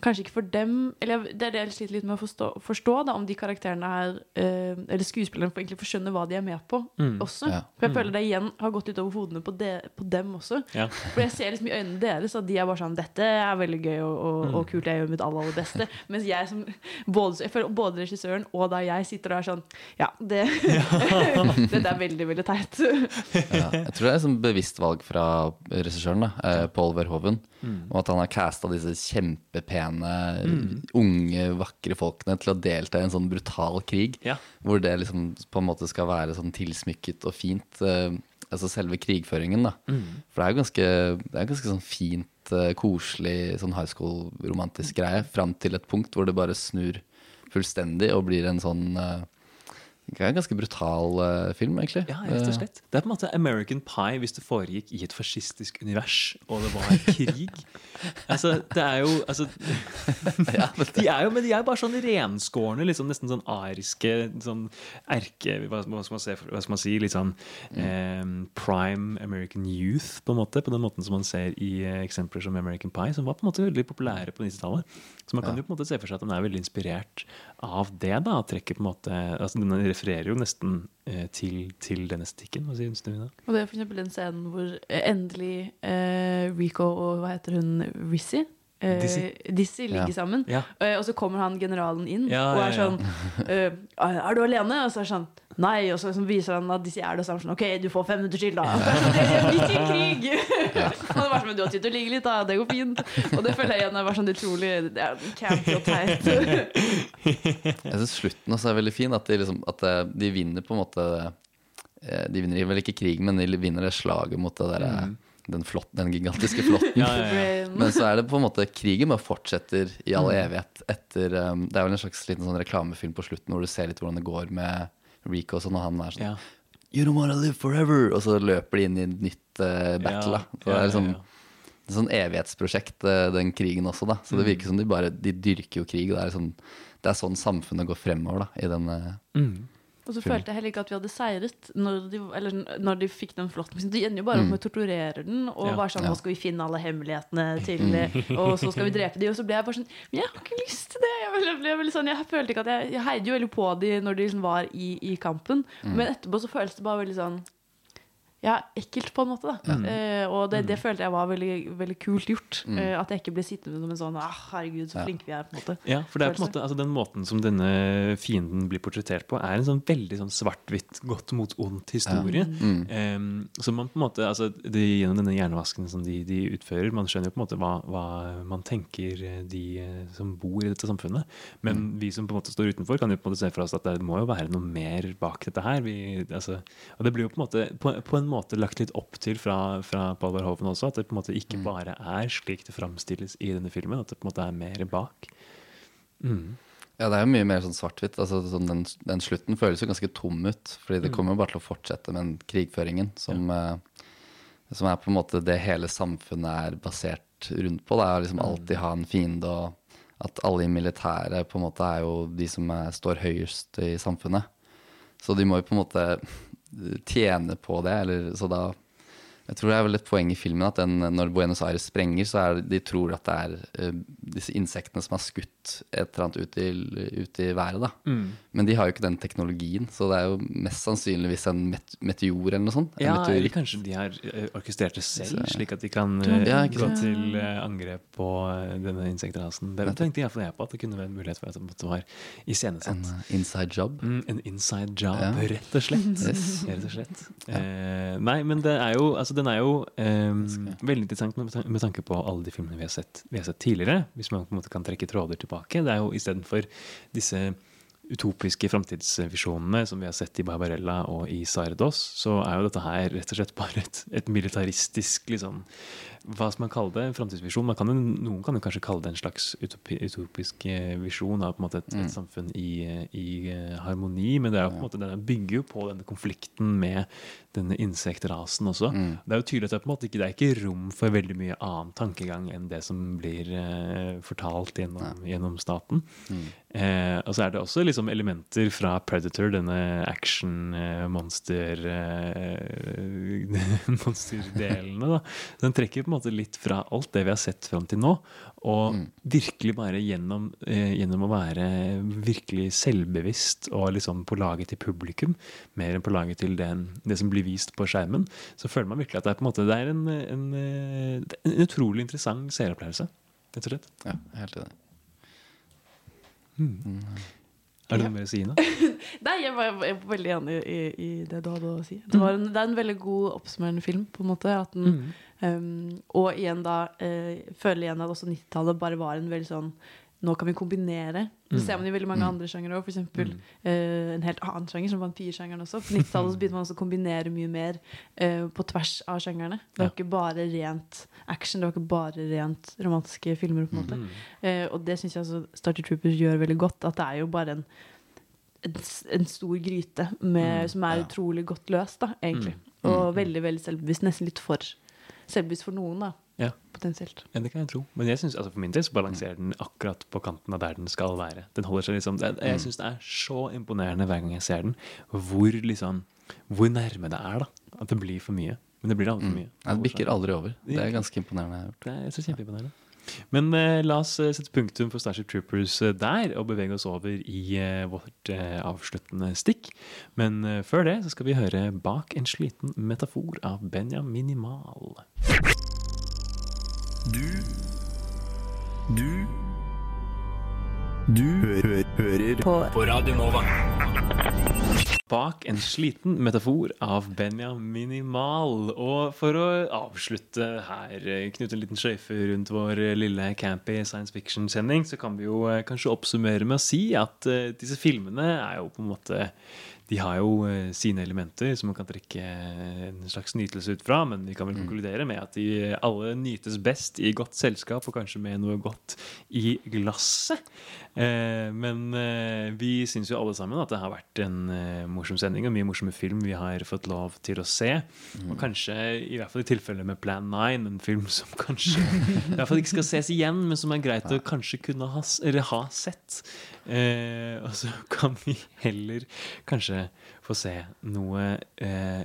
Kanskje ikke for dem Eller det er det jeg sliter litt med å forstå, forstå da, om de karakterene her eh, Eller skuespillerne får egentlig skjønne hva de er med på Mm. også. Ja. For jeg Mm. føler det igjen har gått utover hodene på, de, på dem også. Ja. For jeg ser liksom i øynene deres at de er bare sånn Dette er veldig gøy og, og, Mm. og kult, jeg gjør mitt aller, aller beste. Mens jeg som både, jeg føler både regissøren og da jeg sitter og er sånn Ja, det Dette er veldig, veldig teit. Ja, jeg tror det er et sånn bevisst valg fra regissøren, da, eh, Paul Verhoeven. Mm. Og at han har casta disse kjempepene, Mm. unge, vakre folkene til å delta i en sånn brutal krig. Ja. Hvor det liksom på en måte skal være sånn tilsmykket og fint. Uh, altså selve krigføringen, da. Mm. For det er jo ganske, det er ganske sånn fint, uh, koselig sånn high school-romantisk greie. Fram til et punkt hvor det bare snur fullstendig og blir en sånn eh, det er en ganske brutal uh, film, egentlig. Ja, rett og Eh, slett. Det er på en måte American Pie hvis det foregikk i et fascistisk univers, og det var krig. altså, det er jo altså, De er jo, men de er bare sånn renskårne, liksom, nesten sånn ariske sånn erke hva, hva, skal man se, hva skal man si? Litt sånn eh, prime American youth, på en måte. På den måten som man ser i eh, eksempler som American Pie, som var på en måte veldig populære på 90-tallet. Så man kan Ja. jo på en måte se for seg at den er veldig inspirert av det. da, trekker på en måte, altså Den refererer jo nesten eh, til, til denne estetikken. Hva syns du, Ina? Og det er for eksempel den scenen hvor eh, endelig eh, Rico og hva heter hun, Rizzy? Eh. Dizzy ligger Ja. sammen. Ja. Eh, og så kommer han generalen inn Ja, og er ja, ja. sånn eh, Er du alene? Og så er sånn Nei. Og så liksom viser han at disse er det, og så er han sånn Ok, du får fem minutter til, da. Det sånn, er Midt i krig! og det var sånn, Men du har tid til å ligge litt, da. Det går fint. Og det føler jeg igjen er bare sånn utrolig Det er campy og teit. Jeg syns slutten også er veldig fin. At de, liksom, at eh, de vinner på en måte eh, De vinner vel ikke krigen, men de vinner det slaget mot det derre Mm. den, flott, den gigantiske flåtten. Ja, ja, ja. Men så er det på en måte krigen bare fortsetter i all Mm. evighet etter um, Det er vel en slags liten sånn reklamefilm på slutten hvor du ser litt hvordan det går med Rico også, sånn, og han er sånn Ja. You don't wanna live forever! Og så løper de inn i et nytt uh, battle. Ja. Så det er liksom et sånn evighetsprosjekt, eh, den krigen også, da. Så det Mm. virker som de bare De dyrker jo krig. Det er, liksom, det er sånn samfunnet går fremover, da, i den Mm. Og så følte jeg heller ikke at vi hadde seiret når de, eller når de fikk den flåtten. De ender jo bare opp Mm. med å torturere den og Ja. bare sånn. Nå skal vi finne alle hemmelighetene til. Og så skal vi drepe de Og så ble jeg bare sånn Men jeg har ikke lyst til det! Jeg, ble, ble ble, sånn, jeg følte ikke at jeg Jeg heide jo veldig på de når de liksom var i, i kampen, Mm. men etterpå så føles det bare veldig sånn ja, ekkelt på en måte. da Mm. Uh, Og det, det følte jeg var veldig, veldig kult gjort. Mm. Uh, at jeg ikke ble sittende som en sånn ah, Herregud, så Ja. flinke vi er. på en måte Ja, for det er på en måte, altså Den måten som denne fienden blir portrettert på, er en sånn veldig sånn svart-hvitt, godt mot ondt historie. Ja. Mm. Um, så man på en måte, altså de, Gjennom denne hjernevasken som de, de utfører, man skjønner jo på en måte hva, hva man tenker de eh, som bor i dette samfunnet. Men Mm. vi som på en måte står utenfor, kan jo på en måte se for oss at det må jo være noe mer bak dette her. Vi, altså, og det blir jo på en måte på, på en måte lagt litt opp til fra, fra Paul Verhoeven også, at det på en måte Mm. ikke bare er slik det framstilles i denne filmen, at det på en måte er mer bak. Mm. Ja, det er jo mye mer sånn svart-hvitt. Altså, sånn den, den slutten føles jo ganske tom ut. Fordi det Mm. kommer jo bare til å fortsette med den krigføringen som, eh, som er på en måte det hele samfunnet er basert rundt på. Det er liksom alltid ha en fiende, og at alle i militæret på en måte er jo de som er, står høyest i samfunnet. Så de må jo på en måte tjene på det. Eller, så da Jeg tror det er vel et poeng i filmen at den, når Buenos Aires sprenger, så er de tror at det er uh, disse insektene som har skutt et eller annet ut i, ut i været. Da. Mm. Men de har jo ikke den teknologien, så det er jo mest sannsynligvis en met meteor eller noe sånt. Ja, eller kanskje de har eh, orkestrert det selv, Så- slik at de kan Ja, eh, gå til uh, angrep på denne insektrasen. Det tenkte iallfall jeg på, at det kunne være en mulighet for at det var iscenesatt. En uh, inside job. Mm, en inside job, Ja. rett og slett. Yes. Rett og slett. Eh, nei, men det er jo, altså, den er jo eh, veldig interessant med, med tanke på alle de filmene vi har, sett, vi har sett tidligere. Hvis man på en måte kan trekke tråder tilbake. Det er jo istedenfor disse utopiske framtidsvisjonene som vi har sett i Barbarella og i Sardos, så er jo dette her rett og slett bare et, et militaristisk liksom, Hva skal man kalle det? En framtidsvisjon? Kan noen kan jo kanskje kalle det en slags utopi, utopisk eh, visjon av på en måte et, et samfunn i, i eh, harmoni, men det er jo på en måte, den bygger jo på denne konflikten med denne insektrasen også. Det er jo tydelig at det på en måte ikke det er ikke rom for veldig mye annen tankegang enn det som blir eh, fortalt gjennom, gjennom staten. Eh, og så er det også liksom elementer fra Predator, denne action-monster eh, monsterdelene. da. Den trekker på en måte litt fra alt det vi har sett fram til nå, og virkelig bare gjennom, eh, gjennom å være virkelig selvbevisst og liksom på laget til publikum, mer enn på laget til den, det som blir vist på skjermen, så føler man virkelig at det er på en måte det er en, en, eh, en utrolig interessant seeropplevelse. Rett og slett. Ja, helt enig. Mm. Er det noe mer å si, nå? Nei, jeg var, jeg var veldig enig i, i det du hadde å si. Det, var en, det er en veldig god oppsummerende film, på en måte. At den, um, og igjen da uh, føler igjen at også 90-tallet bare var en veldig sånn Nå kan vi kombinere. Det Mm. ser man i veldig mange Mm. andre sjangere òg. F.eks. Mm. Uh, en helt annen sjanger, som vampyrsjangeren også. På 90-tallet så begynte man også å kombinere mye mer uh, på tvers av sjangerne. Det var Ja. ikke bare rent action, det var ikke bare rent romantiske filmer. på en måte Mm. Uh, og det syns jeg altså Starter Troopers gjør veldig godt. At det er jo bare en en, en stor gryte med, Mm, som er ja. utrolig godt løst, da, egentlig. Mm. Og veldig veldig selvbevisst. Nesten litt for selvbevisst for noen, da. Ja. Potensielt. Ja, det kan jeg tro. Men jeg synes, altså for min del så balanserer den akkurat på kanten av der den skal være. Den holder seg liksom, Jeg Mm. syns det er så imponerende hver gang jeg ser den, hvor liksom hvor nærme det er. da At det blir for mye. Men det blir aldri for mye. Ja, det bikker aldri over. Det er ganske imponerende. Det er så kjempeimponerende. Men eh, la oss eh, sette punktum for Starship Troopers eh, der, og bevege oss over i eh, vårt eh, avsluttende stikk. Men eh, før det så skal vi høre 'Bak en sliten metafor' av Benjamin Minimal. Du Du Du hø hø hører på. på Radio Nova. Bak en sliten metafor av Benjamin Minimal. Og for å avslutte her, knytte en liten sløyfe rundt vår lille campy science fiction-sending, så kan vi jo eh, kanskje oppsummere med å si at eh, disse filmene er jo på en måte de har jo eh, sine elementer som man kan trekke en slags nytelse ut fra, men vi kan vel konkludere med at de alle nytes best i godt selskap, og kanskje med noe godt i glasset. Eh, men eh, vi syns jo alle sammen at det har vært en eh, morsom sending og mye morsomme film vi har fått lov til å se. Og kanskje, i hvert fall i tilfelle med Plan 9, en film som kanskje i hvert fall ikke skal ses igjen, men som er greit å kanskje kunne ha, eller ha sett. Eh, og så kan vi heller kanskje få se noe eh,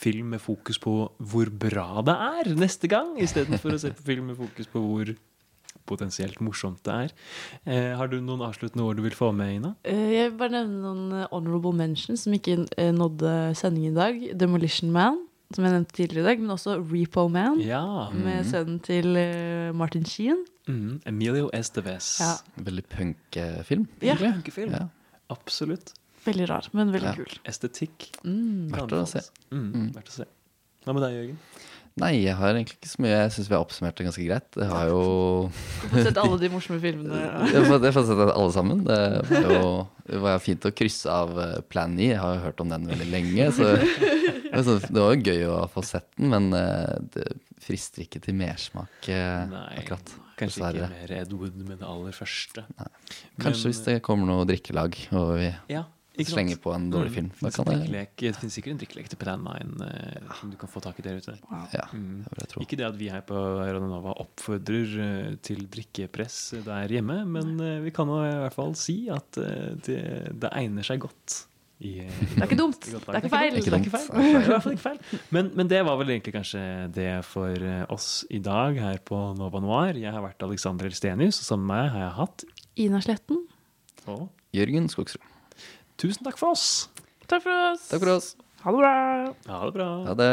film med fokus på hvor bra det er neste gang, istedenfor å se på film med fokus på hvor potensielt morsomt det er. Eh, har du noen avsluttende ord du vil få med, Ina? Eh, jeg vil bare nevne noen honorable mentions som ikke eh, nådde sending i dag. Demolition Man, som jeg nevnte tidligere i dag, men også Repo Man. Ja. Med Mhm. sønnen til uh, Martin Sheen. Mm, Emilio Estevez. Ja. Veldig punkefilm. Ja. egentlig. Ja. Absolutt. Veldig rar, men veldig Ja. kul. Estetikk. Mm. Verdt å se. Mm, verdt å se. Hva med deg, Jørgen? Nei, jeg har egentlig ikke så mye. Jeg syns vi har oppsummert det ganske greit. Det har jo Du får sett alle de morsomme filmene. Jeg har fått, jeg har fått sett alle sammen. Det var jo det var fint å krysse av eh, Plan 9. Jeg har jo hørt om den veldig lenge. Så det var så- det var jo gøy å få sett den, men eh, det frister ikke til mersmak akkurat. Nei, akkurat. Kanskje Dessverre. ikke mer Ed Wood med det aller første. Kanskje hvis det kommer noe drikkelag og vi Ja, ikke sant? slenger på en dårlig Mm. film. Da kan en det det finnes sikkert en drikkelek til Plan 9 eh, som du kan få tak i der ute. Ja, Mm. det vil jeg tro. Ikke det at vi her på Radionova oppfordrer uh, til drikkepress der hjemme, men uh, vi kan jo i hvert fall si at det, det egner seg godt. I, Det er ikke dumt. Det er ikke feil. Det er ikke feil. Det er i hvert fall ikke feil. Men, men det var vel egentlig kanskje det for oss i dag her på Nova Noir. Jeg har vært Alexander Elstenius, og sammen med meg har jeg hatt Ina Sletten. og Jørgen Skogsrud. Tusen takk for oss! Takk for oss. Takk for oss. Ha det bra. Ha det bra. Ha det.